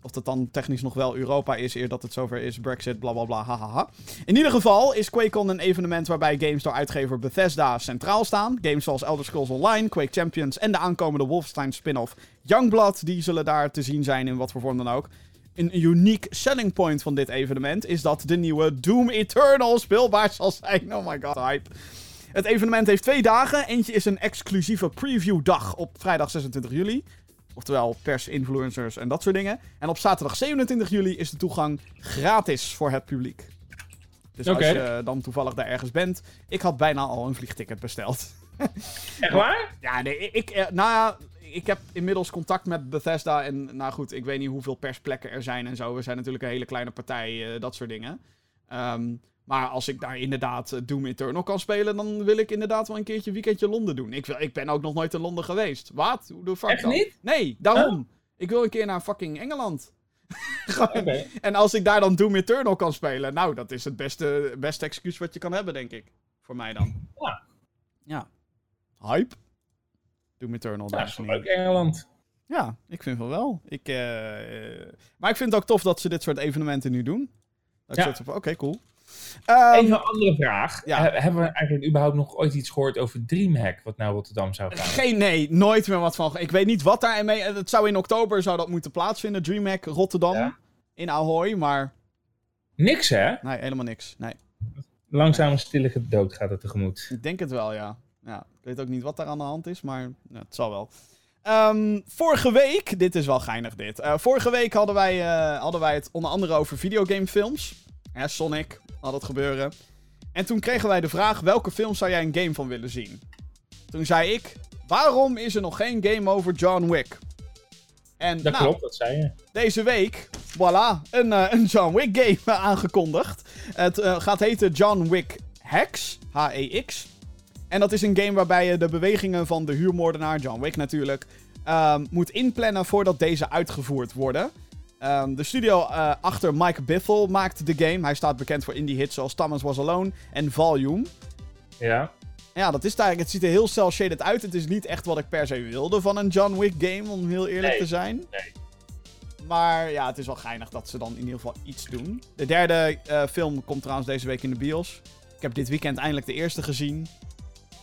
of dat dan technisch nog wel Europa is, eer dat het zover is, Brexit, bla bla bla. In ieder geval is QuakeCon een evenement waarbij games door uitgever Bethesda centraal staan. Games zoals Elder Scrolls Online, Quake Champions en de aankomende Wolfenstein spin-off Youngblood, die zullen daar te zien zijn in wat voor vorm dan ook. Een uniek selling point van dit evenement is dat de nieuwe Doom Eternal speelbaar zal zijn. Oh my god, hype. Het evenement heeft twee dagen. Eentje is een exclusieve previewdag op vrijdag 26 juli. Oftewel pers, influencers en dat soort dingen. En op zaterdag 27 juli is de toegang gratis voor het publiek. Dus als je dan toevallig daar ergens bent. Ik had bijna al een vliegticket besteld. Echt waar? Ja, nee, ik, eh, nou ik heb inmiddels contact met Bethesda. En nou goed, ik weet niet hoeveel persplekken er zijn en zo. We zijn natuurlijk een hele kleine partij, eh, dat soort dingen. Ehm, maar als ik daar inderdaad eh, Doom Eternal kan spelen, dan wil ik inderdaad wel een keertje weekendje Londen doen. Ik, wil, ik ben ook nog nooit in Londen geweest. Wat? Hoe de fuck Echt dan? niet? Nee, daarom. Ik wil een keer naar fucking Engeland. En als ik daar dan Doom Eternal kan spelen, nou, dat is het beste, beste excuus wat je kan hebben, denk ik. Voor mij dan. Ja. Ja. Hype. Doom Eternal, Ja, is leuk Engeland. Ja, ik vind van wel. Ik, eh, eh, maar ik vind het ook tof dat ze dit soort evenementen nu doen. Dat ik Ja. Oké, cool. Ehm, Even een andere vraag. ja. He- hebben we eigenlijk überhaupt nog ooit iets gehoord over Dreamhack, wat naar Rotterdam zou gaan? geen, nee, nooit meer wat van. Ik weet niet wat daar mee. Het zou in oktober zou dat moeten plaatsvinden. DreamHack Rotterdam. Ja. In Ahoy, maar Niks, hè? nee, helemaal niks. Nee, Langzame stille dood gaat het tegemoet. ik denk het wel, ja. ja. Ik weet ook niet wat daar aan de hand is, maar ja, het zal wel. Ehm, vorige week, dit is wel geinig dit. Eh, vorige week hadden wij, eh, hadden wij het onder andere over videogamefilms. Hè, Sonic had het gebeuren. En toen kregen wij de vraag, welke film zou jij een game van willen zien? Toen zei ik, waarom is er nog geen game over John Wick? En Dat nou, klopt, dat zei je. deze week, voilà, een, eh, een John Wick game aangekondigd. Het eh, gaat heten John Wick Hex, H-E-X. En dat is een game waarbij je de bewegingen van de huurmoordenaar, John Wick natuurlijk, ehm, moet inplannen voordat deze uitgevoerd worden. Ehm, de studio eh, achter Mike Biffle maakt de game. Hij staat bekend voor indie hits zoals Thomas Was Alone en Volume. Ja. Ja, dat is het eigenlijk. Het ziet er heel cel-shaded uit. Het is niet echt wat ik per se wilde van een John Wick game, om heel eerlijk Nee, te zijn. nee. Maar ja, het is wel geinig dat ze dan in ieder geval iets doen. De derde eh, film komt trouwens deze week in de bios. Ik heb dit weekend eindelijk de eerste gezien.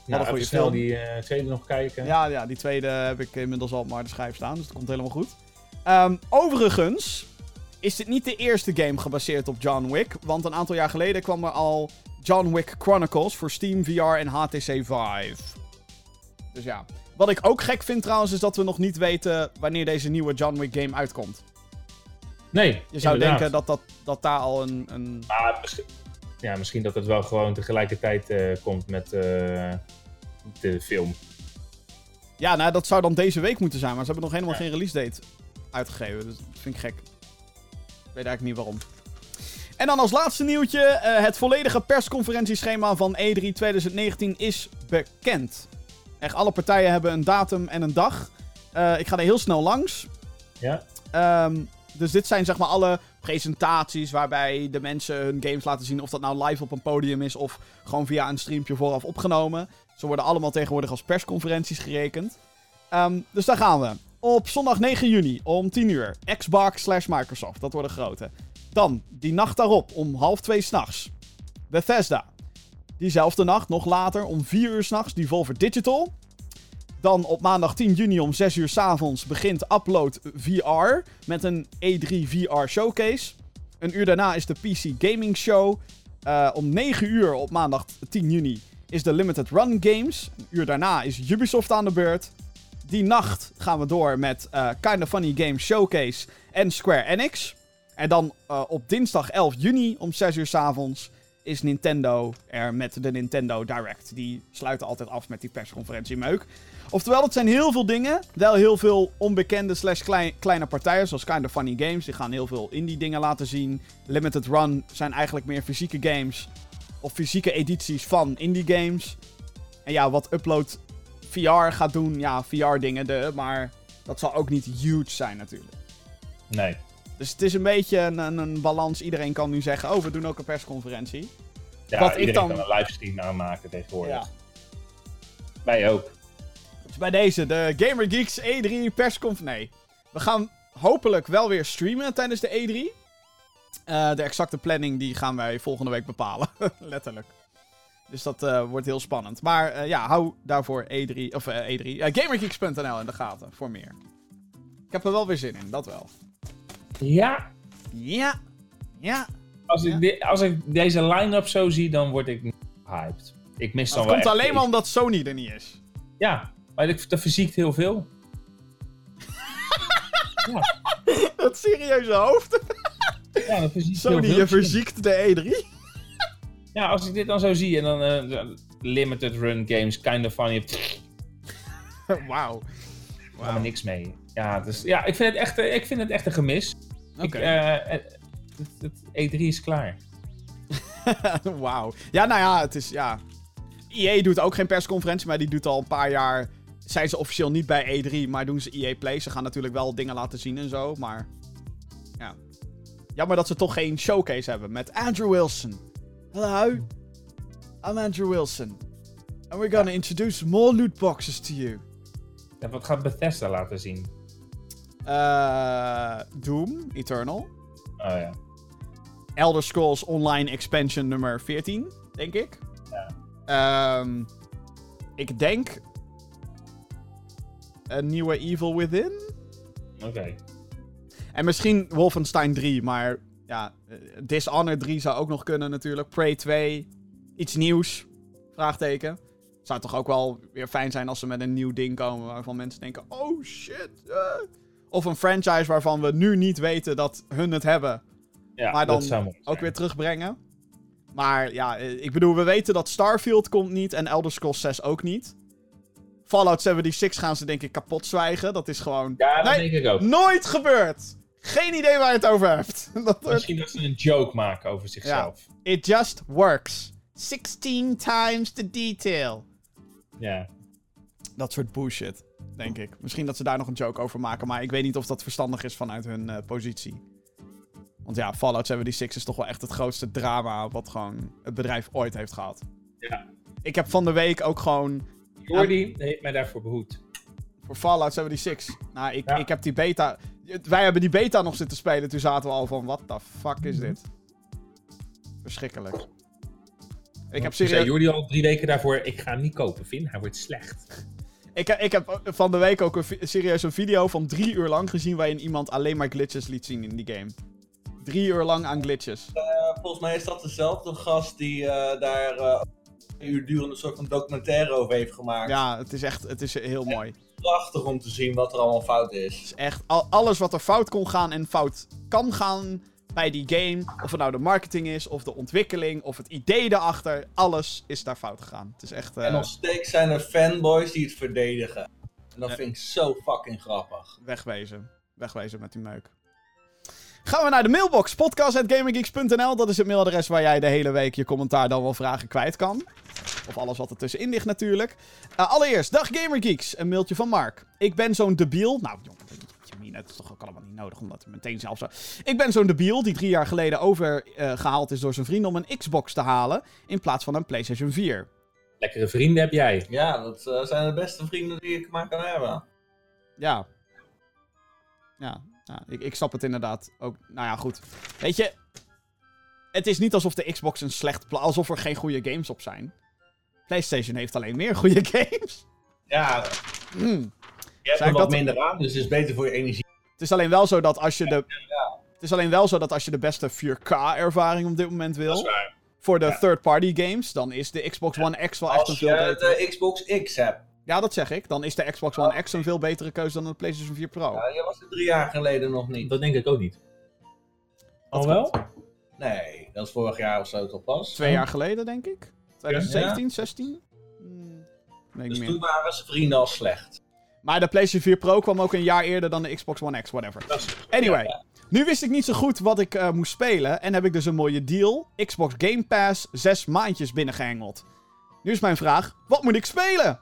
Nou, een goede even snel film. die eh, tweede nog kijken. Ja, ja, die tweede heb ik inmiddels al op maar de schijf staan, dus dat komt helemaal goed. Ehm, overigens is dit niet de eerste game gebaseerd op John Wick, want een aantal jaar geleden kwam er al John Wick Chronicles voor Steam, VR en HTC Vive. Dus ja. Wat ik ook gek vind trouwens, is dat we nog niet weten wanneer deze nieuwe John Wick game uitkomt. Nee, Je zou denken dat, dat, dat daar al een, een... Maar misschien, ja, misschien dat het wel gewoon tegelijkertijd eh, komt met eh, de film. Ja, nou, dat zou dan deze week moeten zijn, maar ze hebben nog helemaal Ja. geen release date uitgegeven. Dus dat vind ik gek. Ik weet eigenlijk niet waarom. En dan als laatste nieuwtje, eh, het volledige persconferentieschema van E E3 2019 is bekend. Echt, alle partijen hebben een datum en een dag. Eh, ik ga er heel snel langs. Ja? Ehm, dus dit zijn zeg maar alle presentaties waarbij de mensen hun games laten zien. Of dat nou live op een podium is of gewoon via een streampje vooraf opgenomen. Ze worden allemaal tegenwoordig als persconferenties gerekend. Ehm, dus daar gaan we. Op zondag 9 juni om 10 uur. Xbox slash Microsoft. Dat worden grote. Dan, die nacht daarop om half 2 s'nachts. Bethesda. Diezelfde nacht, nog later, om 4 uur s'nachts, Devolver Digital. Dan op maandag 10 juni om 6 uur s'avonds begint Upload VR met een E3 VR showcase. Een uur daarna is de PC Gaming Show. Eh, om 9 uur op maandag 10 juni is de Limited Run Games. Een uur daarna is Ubisoft aan de beurt. Die nacht gaan we door met uh, Kinda Funny Games Showcase en Square Enix. En dan uh, op dinsdag 11 juni om 6 uur s avonds is Nintendo er met de Nintendo Direct. Die sluiten altijd af met die persconferentie meuk. Oftewel, het zijn heel veel dingen. Wel heel veel onbekende slash kleine partijen, zoals Kind of Funny Games. Die gaan heel veel indie dingen laten zien. Limited Run zijn eigenlijk meer fysieke games. Of fysieke edities van indie games. En ja, wat Upload VR gaat doen, ja, VR-dingen, maar dat zal ook niet huge zijn natuurlijk. Nee. Dus het is een beetje een, een, een, balans. Iedereen kan nu zeggen, oh, we doen ook een persconferentie. Ja, Wat iedereen ik dan... kan een livestream aanmaken tegenwoordig. Ja. Wij ook. Dus bij deze, de Gamer Geeks E3 persconferentie. Nee, we gaan hopelijk wel weer streamen tijdens de E3. Uh, de exacte planning die gaan wij volgende week bepalen. Letterlijk. Dus dat uh, wordt heel spannend. Maar uh, ja, hou daarvoor E3, of E3, GamerGeeks.nl in de gaten voor meer. Ik heb er wel weer zin in, dat wel. Ja. Ja. Ja. Als ik, de, als ik deze line-up zo zie, dan word ik hyped. Ik mis dan wel Het komt alleen maar omdat Sony er niet is. Ja, maar dat verziekt heel veel. ja. Dat serieuze hoofd. ja, dat verziekt Sony, heel veel. je verziekt de E3. Ja, als ik dit dan zo zie en dan uh, limited run games, kind of funny. Wauw. Wow. Wow. niks mee. Ja, dus, ja ik, vind het echt, ik vind het echt een gemis. Okay. uh, het, het, E3 is klaar. Wauw. Ja, nou ja, het is, ja... EA doet ook geen persconferentie, maar die doet al een paar jaar... Zijn ze officieel niet bij E3, maar doen ze EA Play. Ze gaan natuurlijk wel dingen laten zien en zo, maar... Ja. Jammer dat ze toch geen showcase hebben met Andrew Wilson. Hello, I'm Andrew Wilson. And we're gonna introduce more loot boxes to you. Ja, wat gaat Bethesda laten zien? Uh, Doom, Eternal. Oh ja. Elder Scrolls Online Expansion nummer 14, denk ik. Ja. Um, ik denk een nieuwe Evil Within. Oké. Okay. En misschien Wolfenstein 3, maar ja, Dishonored 3 zou ook nog kunnen natuurlijk. Prey 2, iets nieuws, vraagteken zou toch ook wel weer fijn zijn als ze met een nieuw ding komen waarvan mensen denken: oh shit. Uh. Of een franchise waarvan we nu niet weten dat hun het hebben. Ja, maar dan ook weer terugbrengen. Maar ja, eh, ik bedoel, we weten dat Starfield komt niet en Elder Scrolls 6 ook niet. Fallout 76 gaan ze denk ik kapot zwijgen. Dat is gewoon... Ja, dat denk ik ook. Nooit gebeurd! Geen idee waar je het over hebt. dat Misschien dat ze een joke maken over zichzelf. Ja. It just works. 16 times the detail. Ja. Dat soort bullshit, denk ik. Misschien dat ze daar nog een joke over maken, maar ik weet niet of dat verstandig is vanuit hun uh, positie. Want ja, Fallout 76 is toch wel echt het grootste drama wat gewoon het bedrijf ooit heeft gehad. Ja. Ik heb van de week ook gewoon... Jordi heeft mij daarvoor behoed. Voor Fallout 76. Nou, ik, ik heb die beta... Wij hebben die beta nog zitten spelen. Toen zaten we al van, what the fuck is dit? Verschrikkelijk. Ik heb serieus... Jordi al drie weken daarvoor, ik ga hem niet kopen, Vin. Hij wordt slecht. Ik, ik heb van de week ook een, serieus een video van drie uur lang gezien... waarin iemand alleen maar glitches liet zien in die game. Drie uur lang aan glitches. Uh, volgens mij is dat dezelfde gast die uh, daar uh, een uur durende soort van documentaire over heeft gemaakt. Ja, het is echt het is heel mooi. Prachtig om te zien wat er allemaal fout is. Het is echt al, alles wat er fout kon gaan en fout kan gaan bij die game. Of het nou de marketing is, of de ontwikkeling, of het idee erachter. Alles is daar fout gegaan. Het is echt... Uh... En nog steeds zijn er fanboys die het verdedigen. En dat vind ik zo fucking grappig. Wegwezen. Wegwezen met die meuk. Gaan we naar de mailbox. Podcast.gaminggeeks.nl. Dat is het mailadres waar jij de hele week je commentaar dan wel vragen kwijt kan. Of alles wat er tussenin ligt natuurlijk. Uh, allereerst, dag Gamergeeks. Een mailtje van Mark. Ik ben zo'n debiel. Nou, jongen, het is toch ook allemaal niet nodig om dat meteen zelf zo... Ik ben zo'n debiel die drie jaar geleden overgehaald is door zijn vrienden om een Xbox te halen in plaats van een PlayStation 4. Lekkere vrienden heb jij. Ja, dat uh, zijn de beste vrienden die ik maar kan hebben. Ja. Ja, ja ik, ik snap het inderdaad ook. Nou ja, goed. Weet je, het is niet alsof de Xbox een slecht... Alsof er geen goede games op zijn. PlayStation heeft alleen meer goede games. Ja. Hmm. Je hebt er wat minder aan, dus het is beter voor je energie. Het is alleen wel zo dat als je de. Het is alleen wel zo dat als je de beste 4K-ervaring op dit moment wil. voor de Ja. third-party games, dan is de Xbox One X wel echt een Als veel je betere... de Xbox X hebt. Ja, dat zeg ik. Dan is de Xbox One X een veel betere keuze dan de PlayStation 4 Pro. Ja, je was er drie jaar geleden nog niet. Dat denk ik ook niet. Dat Al wel? Nee, dat is vorig jaar of zo toch pas. Twee jaar geleden, denk ik. 2017, 16? Hmm, ik Dus niet toen waren ze vrienden al slecht. Maar de PlayStation 4 Pro kwam ook een jaar eerder dan de Xbox One X, whatever. Anyway, Ja, nu wist ik niet zo goed wat ik eh, moest spelen. En heb ik dus een mooie deal. Xbox Game Pass, zes maandjes binnengehengeld. Nu is mijn vraag, wat moet ik spelen?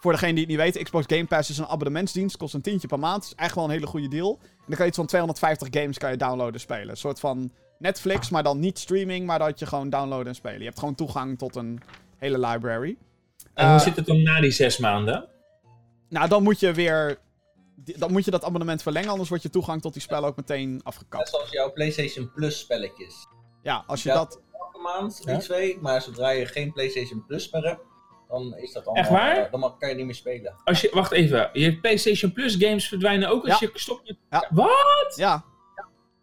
Voor degene die het niet weet, Xbox Game Pass is een abonnementsdienst. Kost een tientje per maand. Is echt wel een hele goede deal. En dan kan je iets van 250 games kan je downloaden en spelen. Een soort van Netflix, maar dan niet streaming, maar dat je gewoon downloaden en spelen. Je hebt gewoon toegang tot een hele library. En hoe Eh, zit het dan na die zes maanden? Nou, dan moet je weer... Dan moet je dat abonnement verlengen, anders wordt je toegang tot die spellen ook meteen Net afgekapt. zoals jouw PlayStation Plus spelletjes. Ja, als je Ja. dat... Elke maand, Ja. die twee. Maar zodra je geen PlayStation Plus meer hebt, dan is dat allemaal... Echt waar? eh, dan mag- kan je niet meer spelen. Als je, wacht even, je PlayStation Plus games verdwijnen ook als Ja. je stopt met... Wat? Ja,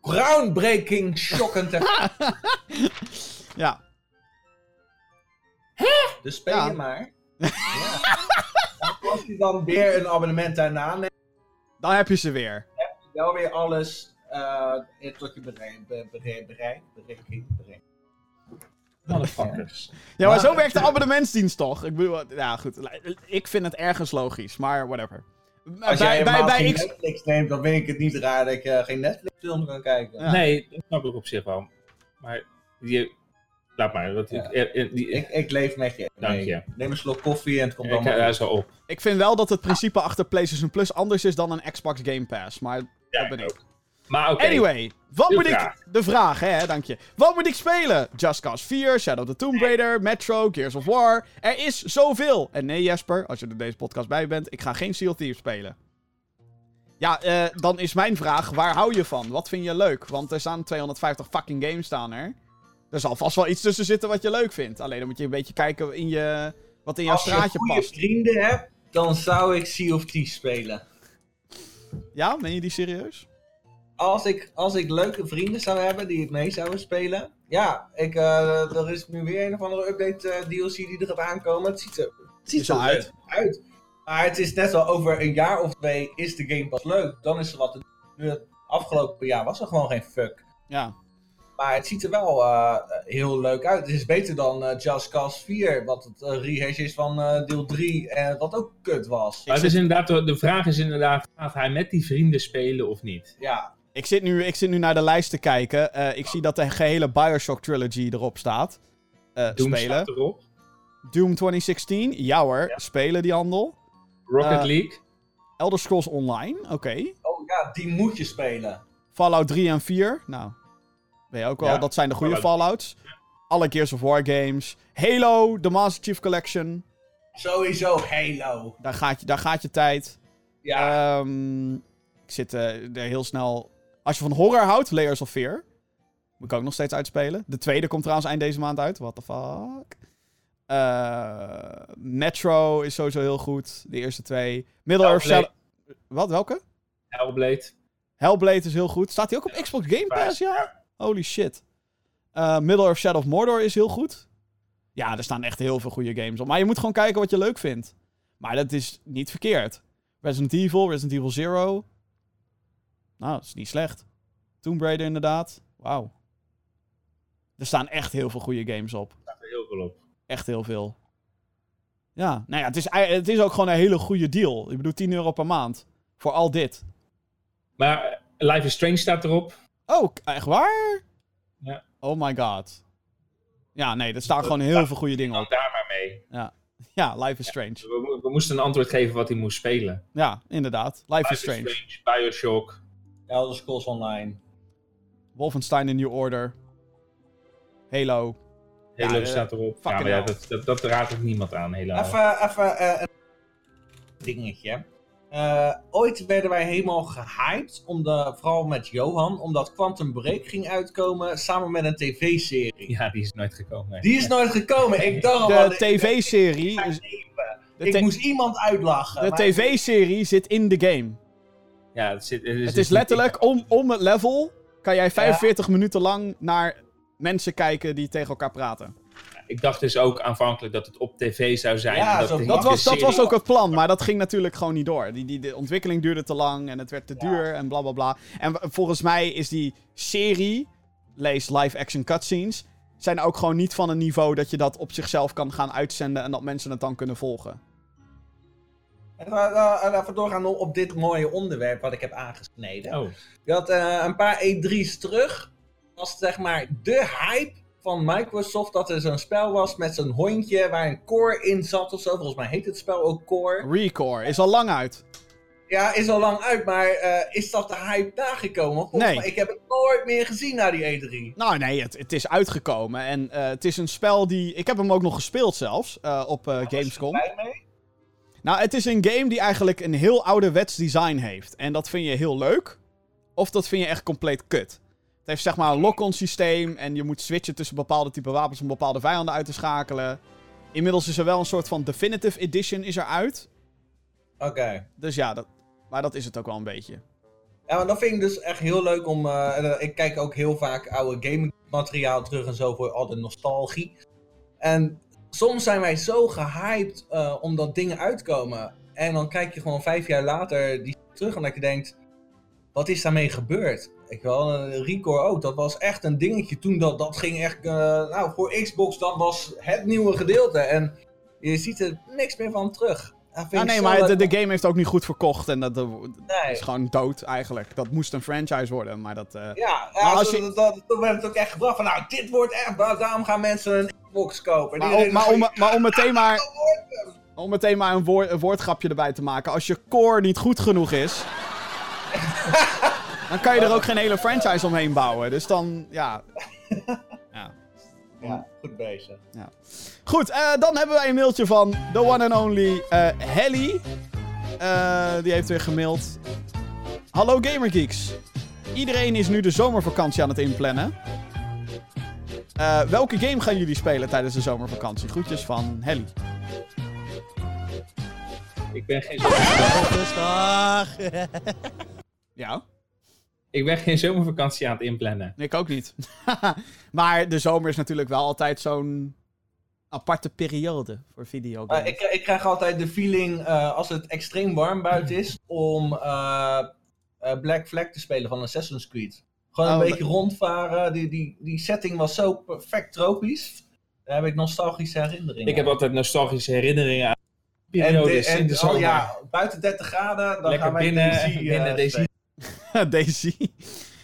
Groundbreaking, shockend. ja. dus speel Ja. je maar. ja. En als je dan weer een abonnement daarna neemt, Dan heb je ze weer. wel weer alles eh, tot je bereik, be- bereik, bereik, bereik, bereik. Motherfuckers. Ja, maar Maar- zo werkt de abonnementsdienst toch? Ik bedoel, ja goed. Ik vind het ergens logisch, maar whatever. Als bij jij bij, bij, bij geen X... Netflix neemt, dan vind ik het niet raar dat je geen Netflix-film kan kijken. Ja. Nee, dat snap ik op zich wel. Maar die... Laat maar. Ja. eh, eh, die, Ik, ik leef met je. Dank Nee. je. Neem een slok koffie en het komt ik, allemaal hij goed. is al op. Ik vind wel dat het principe achter PlayStation Plus anders is dan een Xbox Game Pass. Maar Ja, dat ben ik. ook. Maar oké. Anyway, wat De moet vraag. ik... De vraag, hè, dank je. Wat moet ik spelen? Just Cause 4, Shadow of the Tomb Raider, Metro, Gears of War. Er is zoveel. En nee, Jesper, als je er deze podcast bij bent, ik ga geen Sea of Thieves spelen. Ja, eh, dan is mijn vraag, waar hou je van? Wat vind je leuk? Want er staan 250 fucking games staan er. Er zal vast wel iets tussen zitten wat je leuk vindt. Alleen dan moet je een beetje kijken in je, wat in jouw Als je straatje goede past. vrienden hebt, dan zou ik Sea of Thieves spelen. Ja, meen je die serieus? Als ik, als ik leuke vrienden zou hebben die het mee zouden spelen. Ja, ik, eh, er is nu weer een of andere update eh, DLC die er gaat aankomen. Het ziet er, het ziet er uit. uit. Maar het is net wel over een jaar of twee is de game pas leuk. Dan is er wat. Nu, Het afgelopen jaar was er gewoon geen fuck. Ja. Maar het ziet er wel eh, heel leuk uit. Het is beter dan eh, Just Cause 4, wat het eh, rehash is van eh, deel 3 en wat ook kut was. Maar het is inderdaad, de- vraag is inderdaad, gaat hij met die vrienden spelen of niet? Ja, Ik zit, nu, ik zit nu naar de lijst te kijken. Eh, ik zie dat de gehele Bioshock trilogy erop staat. Eh, Doom spelen. staat erop. Doom 2016, ja hoor. Spelen die handel. Rocket Eh, League. Elder Scrolls Online, oké. oh ja, die moet je spelen. Fallout 3 en 4, nou. Ben je ook wel, Ja, dat zijn de goede Fallout. Fallouts. Alle Gears of War games. Halo, de Master Chief Collection. Sowieso Halo. Daar gaat je, daar gaat je tijd. Ja, Ehm, ik zit eh, er heel snel... Als je van horror houdt, Layers of Fear. Moet ik ook nog steeds uitspelen. De tweede komt trouwens eind deze maand uit. What the fuck? Eh, Metro is sowieso heel goed. De eerste twee. Middle-earth. Shadow... Wat, welke? Hellblade. Hellblade is heel goed. Staat hij ook op Xbox Game Pass, ja? Holy shit. Eh Middle-earth Shadow of Mordor is heel goed. Ja, er staan echt heel veel goede games op. Maar je moet gewoon kijken wat je leuk vindt. Maar dat is niet verkeerd. Resident Evil, Resident Evil Zero. Nou, dat is niet slecht. Tomb Raider inderdaad. Wauw. Er staan echt heel veel goede games op. Er heel veel op. Echt heel veel. Ja, nou ja, het is, het is ook gewoon een hele goede deal. Ik bedoel, 10 euro per maand. Voor al dit. Maar Life is Strange staat erop. Oh, echt waar? Ja. Oh my god. Ja, nee, er staan gewoon heel veel goede dingen op. daar maar mee. Ja, Life is Strange. We, we moesten een antwoord geven wat hij moest spelen. Ja, inderdaad. Life is Strange. Bioshock. Elder Scrolls Online. Wolfenstein The New Order. Halo. Halo Ja, eh, staat erop. Ja, maar ja, dat, dat, dat raadt ook niemand aan, helaas. Even, even eh, een dingetje. Eh, ooit werden wij helemaal gehyped, om de, vooral met Johan, omdat Quantum Break ging uitkomen samen met een tv-serie. Ja, die is nooit gekomen. Die is nooit gekomen. Ik dacht al, De tv-serie. ik, moest iemand uitlachen. De maar- tv-serie zit in de game. Ja, het, zit, het is, Het dus is letterlijk, om, om het level kan jij 45 minuten lang naar mensen kijken die tegen elkaar praten. Ik dacht dus ook aanvankelijk dat het op tv zou zijn. Ja, Dat was, dat was ook het plan, maar dat ging natuurlijk gewoon niet door. Die, die, de ontwikkeling duurde te lang en het werd te Ja. duur en bla bla bla. En volgens mij is die serie, lees live-action cutscenes, zijn ook gewoon niet van een niveau dat je dat op zichzelf kan gaan uitzenden en dat mensen het dan kunnen volgen. En uh, uh, even doorgaan op dit mooie onderwerp wat ik heb aangesneden. Oh, Je had eh, een paar E3's terug. Was zeg maar de hype van Microsoft dat er zo'n spel was met zo'n hondje waar een core in zat of zo. Volgens mij heet het spel ook core. Recore is al lang uit. Ja, is al lang uit, maar eh, is dat de hype nagekomen? Volgens Nee. ik heb het nooit meer gezien na die E3. Nou nee, het, het is uitgekomen en eh, het is een spel die... Ik heb hem ook nog gespeeld zelfs, eh, op Gamescom. Was je blij mee? Nou, het is een game die eigenlijk een heel ouderwets design heeft. En dat vind je heel leuk. Of dat vind je echt compleet kut. Het heeft zeg maar een lock-on systeem. En je moet switchen tussen bepaalde type wapens om bepaalde vijanden uit te schakelen. Inmiddels is er wel een soort van Definitive Edition is er uit. Oké. Dus ja, dat, maar dat is het ook wel een beetje. Ja, maar dat vind ik dus echt heel leuk om. eh, eh, ik kijk ook heel vaak oude gamingmateriaal terug en zo voor al de nostalgie. En soms zijn wij zo gehyped eh, omdat dingen uitkomen. En dan kijk je gewoon vijf jaar later die terug en dat je denkt: wat is daarmee gebeurd? Ik wel, eh, Recore ook. Dat was echt een dingetje toen. Dat, dat ging echt. eh, nou, voor Xbox, dat was het nieuwe gedeelte. En je ziet er niks meer van terug. Ja, nee, maar de, game heeft ook niet goed verkocht. En dat, dat Nee. is gewoon dood eigenlijk. Dat moest een franchise worden, maar dat... eh, Ja, Maar ja als zo- je- dat, werd het ook echt gebracht van, nou, dit wordt echt, daarom gaan mensen een Xbox kopen. En Maar, om, maar, om, maar om meteen maar... Om meteen maar een, woord, een woordgrapje erbij te maken. Als je core niet goed genoeg is. dan kan je er ook geen hele franchise omheen bouwen. Dus dan, ja. ja. Ja, goed bezig. Goed, eh, dan hebben wij een mailtje van the one and only eh Helly. Eh, die heeft weer gemaild. Hallo Gamergeeks. Iedereen is nu de zomervakantie aan het inplannen. Eh, welke game gaan jullie spelen tijdens de zomervakantie? Groetjes van Helly. ik ben geen, Rustig. Ja? Ik ben geen zomervakantie aan het inplannen. Ik ook niet. maar de zomer is natuurlijk wel altijd zo'n aparte periode voor. Maar ik, ik krijg altijd de feeling, eh, als het extreem warm buiten is, om eh, eh, Black Flag te spelen van Assassin's Creed. Gewoon een Oh, beetje rondvaren. Die, die, die setting was zo perfect tropisch. Daar heb ik nostalgische herinneringen Ik heb altijd nostalgische herinneringen aan En, de, periodes in en de oh zomer. ja, buiten 30 graden, dan Lekker gaan wij binnen, eh, binnen deze spelen. Daisy. Ja,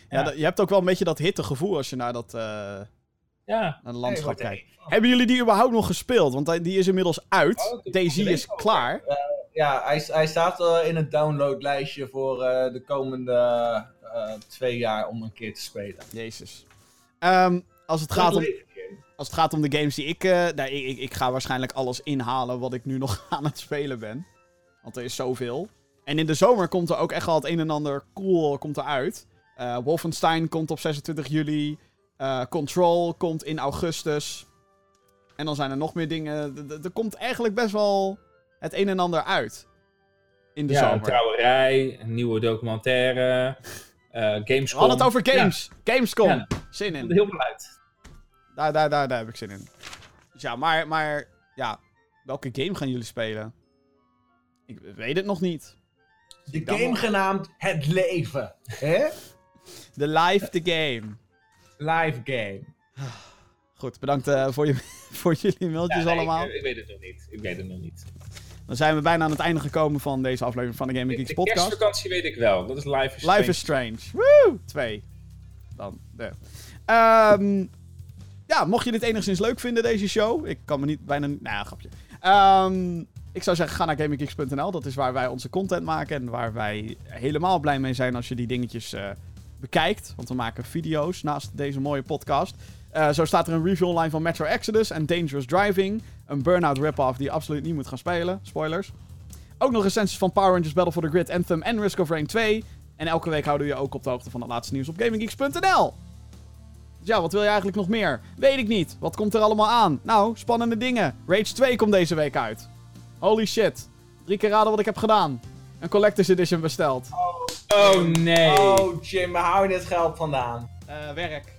Ja. dat- je hebt ook wel een beetje dat hittegevoel als je naar dat eh, naar Ja, het landschap kijkt. Hebben jullie die überhaupt nog gespeeld? Want die is inmiddels uit. Oh, Daisy is klaar. Ja, hij, hij staat eh, in het downloadlijstje voor eh, de komende eh, twee jaar om een keer te spelen. Jezus. Ehm, als, het gaat om, als het gaat om de games die ik, eh nou, ik, ik... Ik ga waarschijnlijk alles inhalen wat ik nu nog aan het spelen ben. Want er is zoveel. En in de zomer komt er ook echt al het een en ander cool komt eruit. Eh Wolfenstein komt op 26 juli. Eh, Control komt in augustus. En dan zijn er nog meer dingen. Er komt eigenlijk best wel het een en ander uit. In de ja een zomer. trouwerij, een nieuwe documentaire, eh Gamescom. We hadden het over games. Gamescom. Ja. Zin in. heel veel uit. Daar, daar, daar, daar heb ik zin in. Dus ja, maar, maar ja, welke game gaan jullie spelen? Ik weet het nog niet. De game wel. genaamd Het Leven. Hè? The Live the Game. Live game. Goed, bedankt eh, voor, je, voor jullie mailtjes Ja, nee, allemaal. Ik, ik weet het nog niet. Ik weet het nog niet. Dan zijn we bijna aan het einde gekomen van deze aflevering van de Gaming De, Geeks de podcast. kerstvakantie weet ik wel. Dat is Life is Life is Strange. Woo! Twee. Dan, de. Ehm, ja, mocht je dit enigszins leuk vinden, deze show. Ik kan me niet bijna... Nou ja, grapje. Ehm, ik zou zeggen, ga naar gaminggeeks.nl. Dat is waar wij onze content maken. En waar wij helemaal blij mee zijn als je die dingetjes eh, bekijkt. Want we maken video's naast deze mooie podcast. Eh, zo staat er een review online van Metro Exodus en Dangerous Driving. Een Burnout rip-off die je absoluut niet moet gaan spelen. Spoilers. Ook nog recensies van Power Rangers Battle for the Grid, Anthem en Risk of Rain 2. En elke week houden we je ook op de hoogte van het laatste nieuws op GamingGeeks.nl. Dus ja, wat wil je eigenlijk nog meer? Weet ik niet. Wat komt er allemaal aan? Nou, spannende dingen. Rage 2 komt deze week uit. Holy shit. Drie keer raden wat ik heb gedaan. Een Collector's Edition besteld. Oh nee. Oh Jim, waar hou je dit geld vandaan? Eh, werk.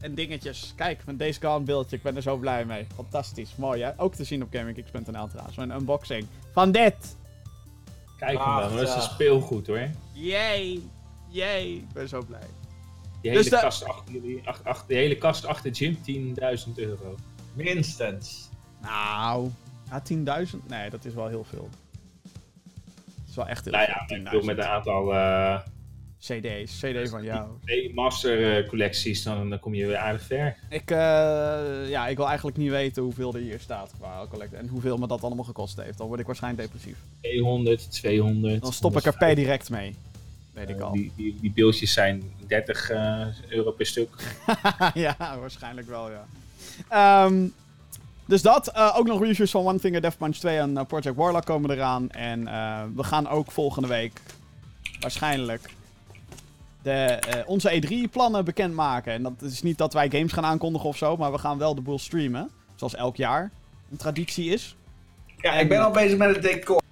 en dingetjes. Kijk, met deze Gone beeldje. Ik ben er zo blij mee. Fantastisch. Mooi, hè? Ook te zien op GamingGeeks.nl trouwens. Een unboxing van dit. Kijk hem dan, dat is een speelgoed hoor. Yay. Yay. Ik ben zo blij. Die Dus hele, de- kast achter, jullie- ach- ach- de hele kast achter Jim, 10.000 euro. Minstens. Nou, ja, 10.000? Nee, dat is wel heel veel. Dat is wel echt heel Nou veel. ja, ik 10.000. bedoel met een aantal eh CD's. CD van jou. master eh, collecties, dan, dan kom je weer aardig ver. Ik, eh, ja, ik wil eigenlijk niet weten hoeveel er hier staat qua collect en hoeveel me dat allemaal gekost heeft. Dan word ik waarschijnlijk depressief. 200, 200. Dan stop ik er per direct mee. Weet ik al. die, die, die beeldjes zijn 30 eh, euro per stuk. ja, waarschijnlijk wel, ja. Ehm, dus dat. eh, ook nog reviews van One Finger Death Punch 2 en eh, Project Warlock komen eraan. En eh, we gaan ook volgende week waarschijnlijk de, onze E3-plannen bekendmaken. En dat is niet dat wij games gaan aankondigen of zo, maar we gaan wel de boel streamen. Zoals elk jaar een traditie is. Ja, ik ben al bezig met het decor.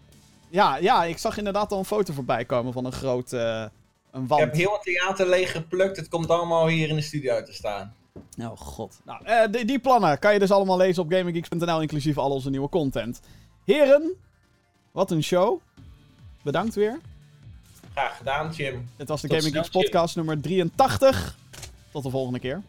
Ja, ja, ik zag inderdaad al een foto voorbij komen van een groot eh, een Ik wand. heb heel het theater leeg geplukt. Het komt allemaal hier in de studio te staan. Oh god. Nou, eh, die, die plannen kan je dus allemaal lezen op gaminggeeks.nl, inclusief al onze nieuwe content. Heren, wat een show. Bedankt weer. Graag gedaan, Jim. Dit was de Tot Gaming Geeks Jim. podcast nummer 83. Tot de volgende keer.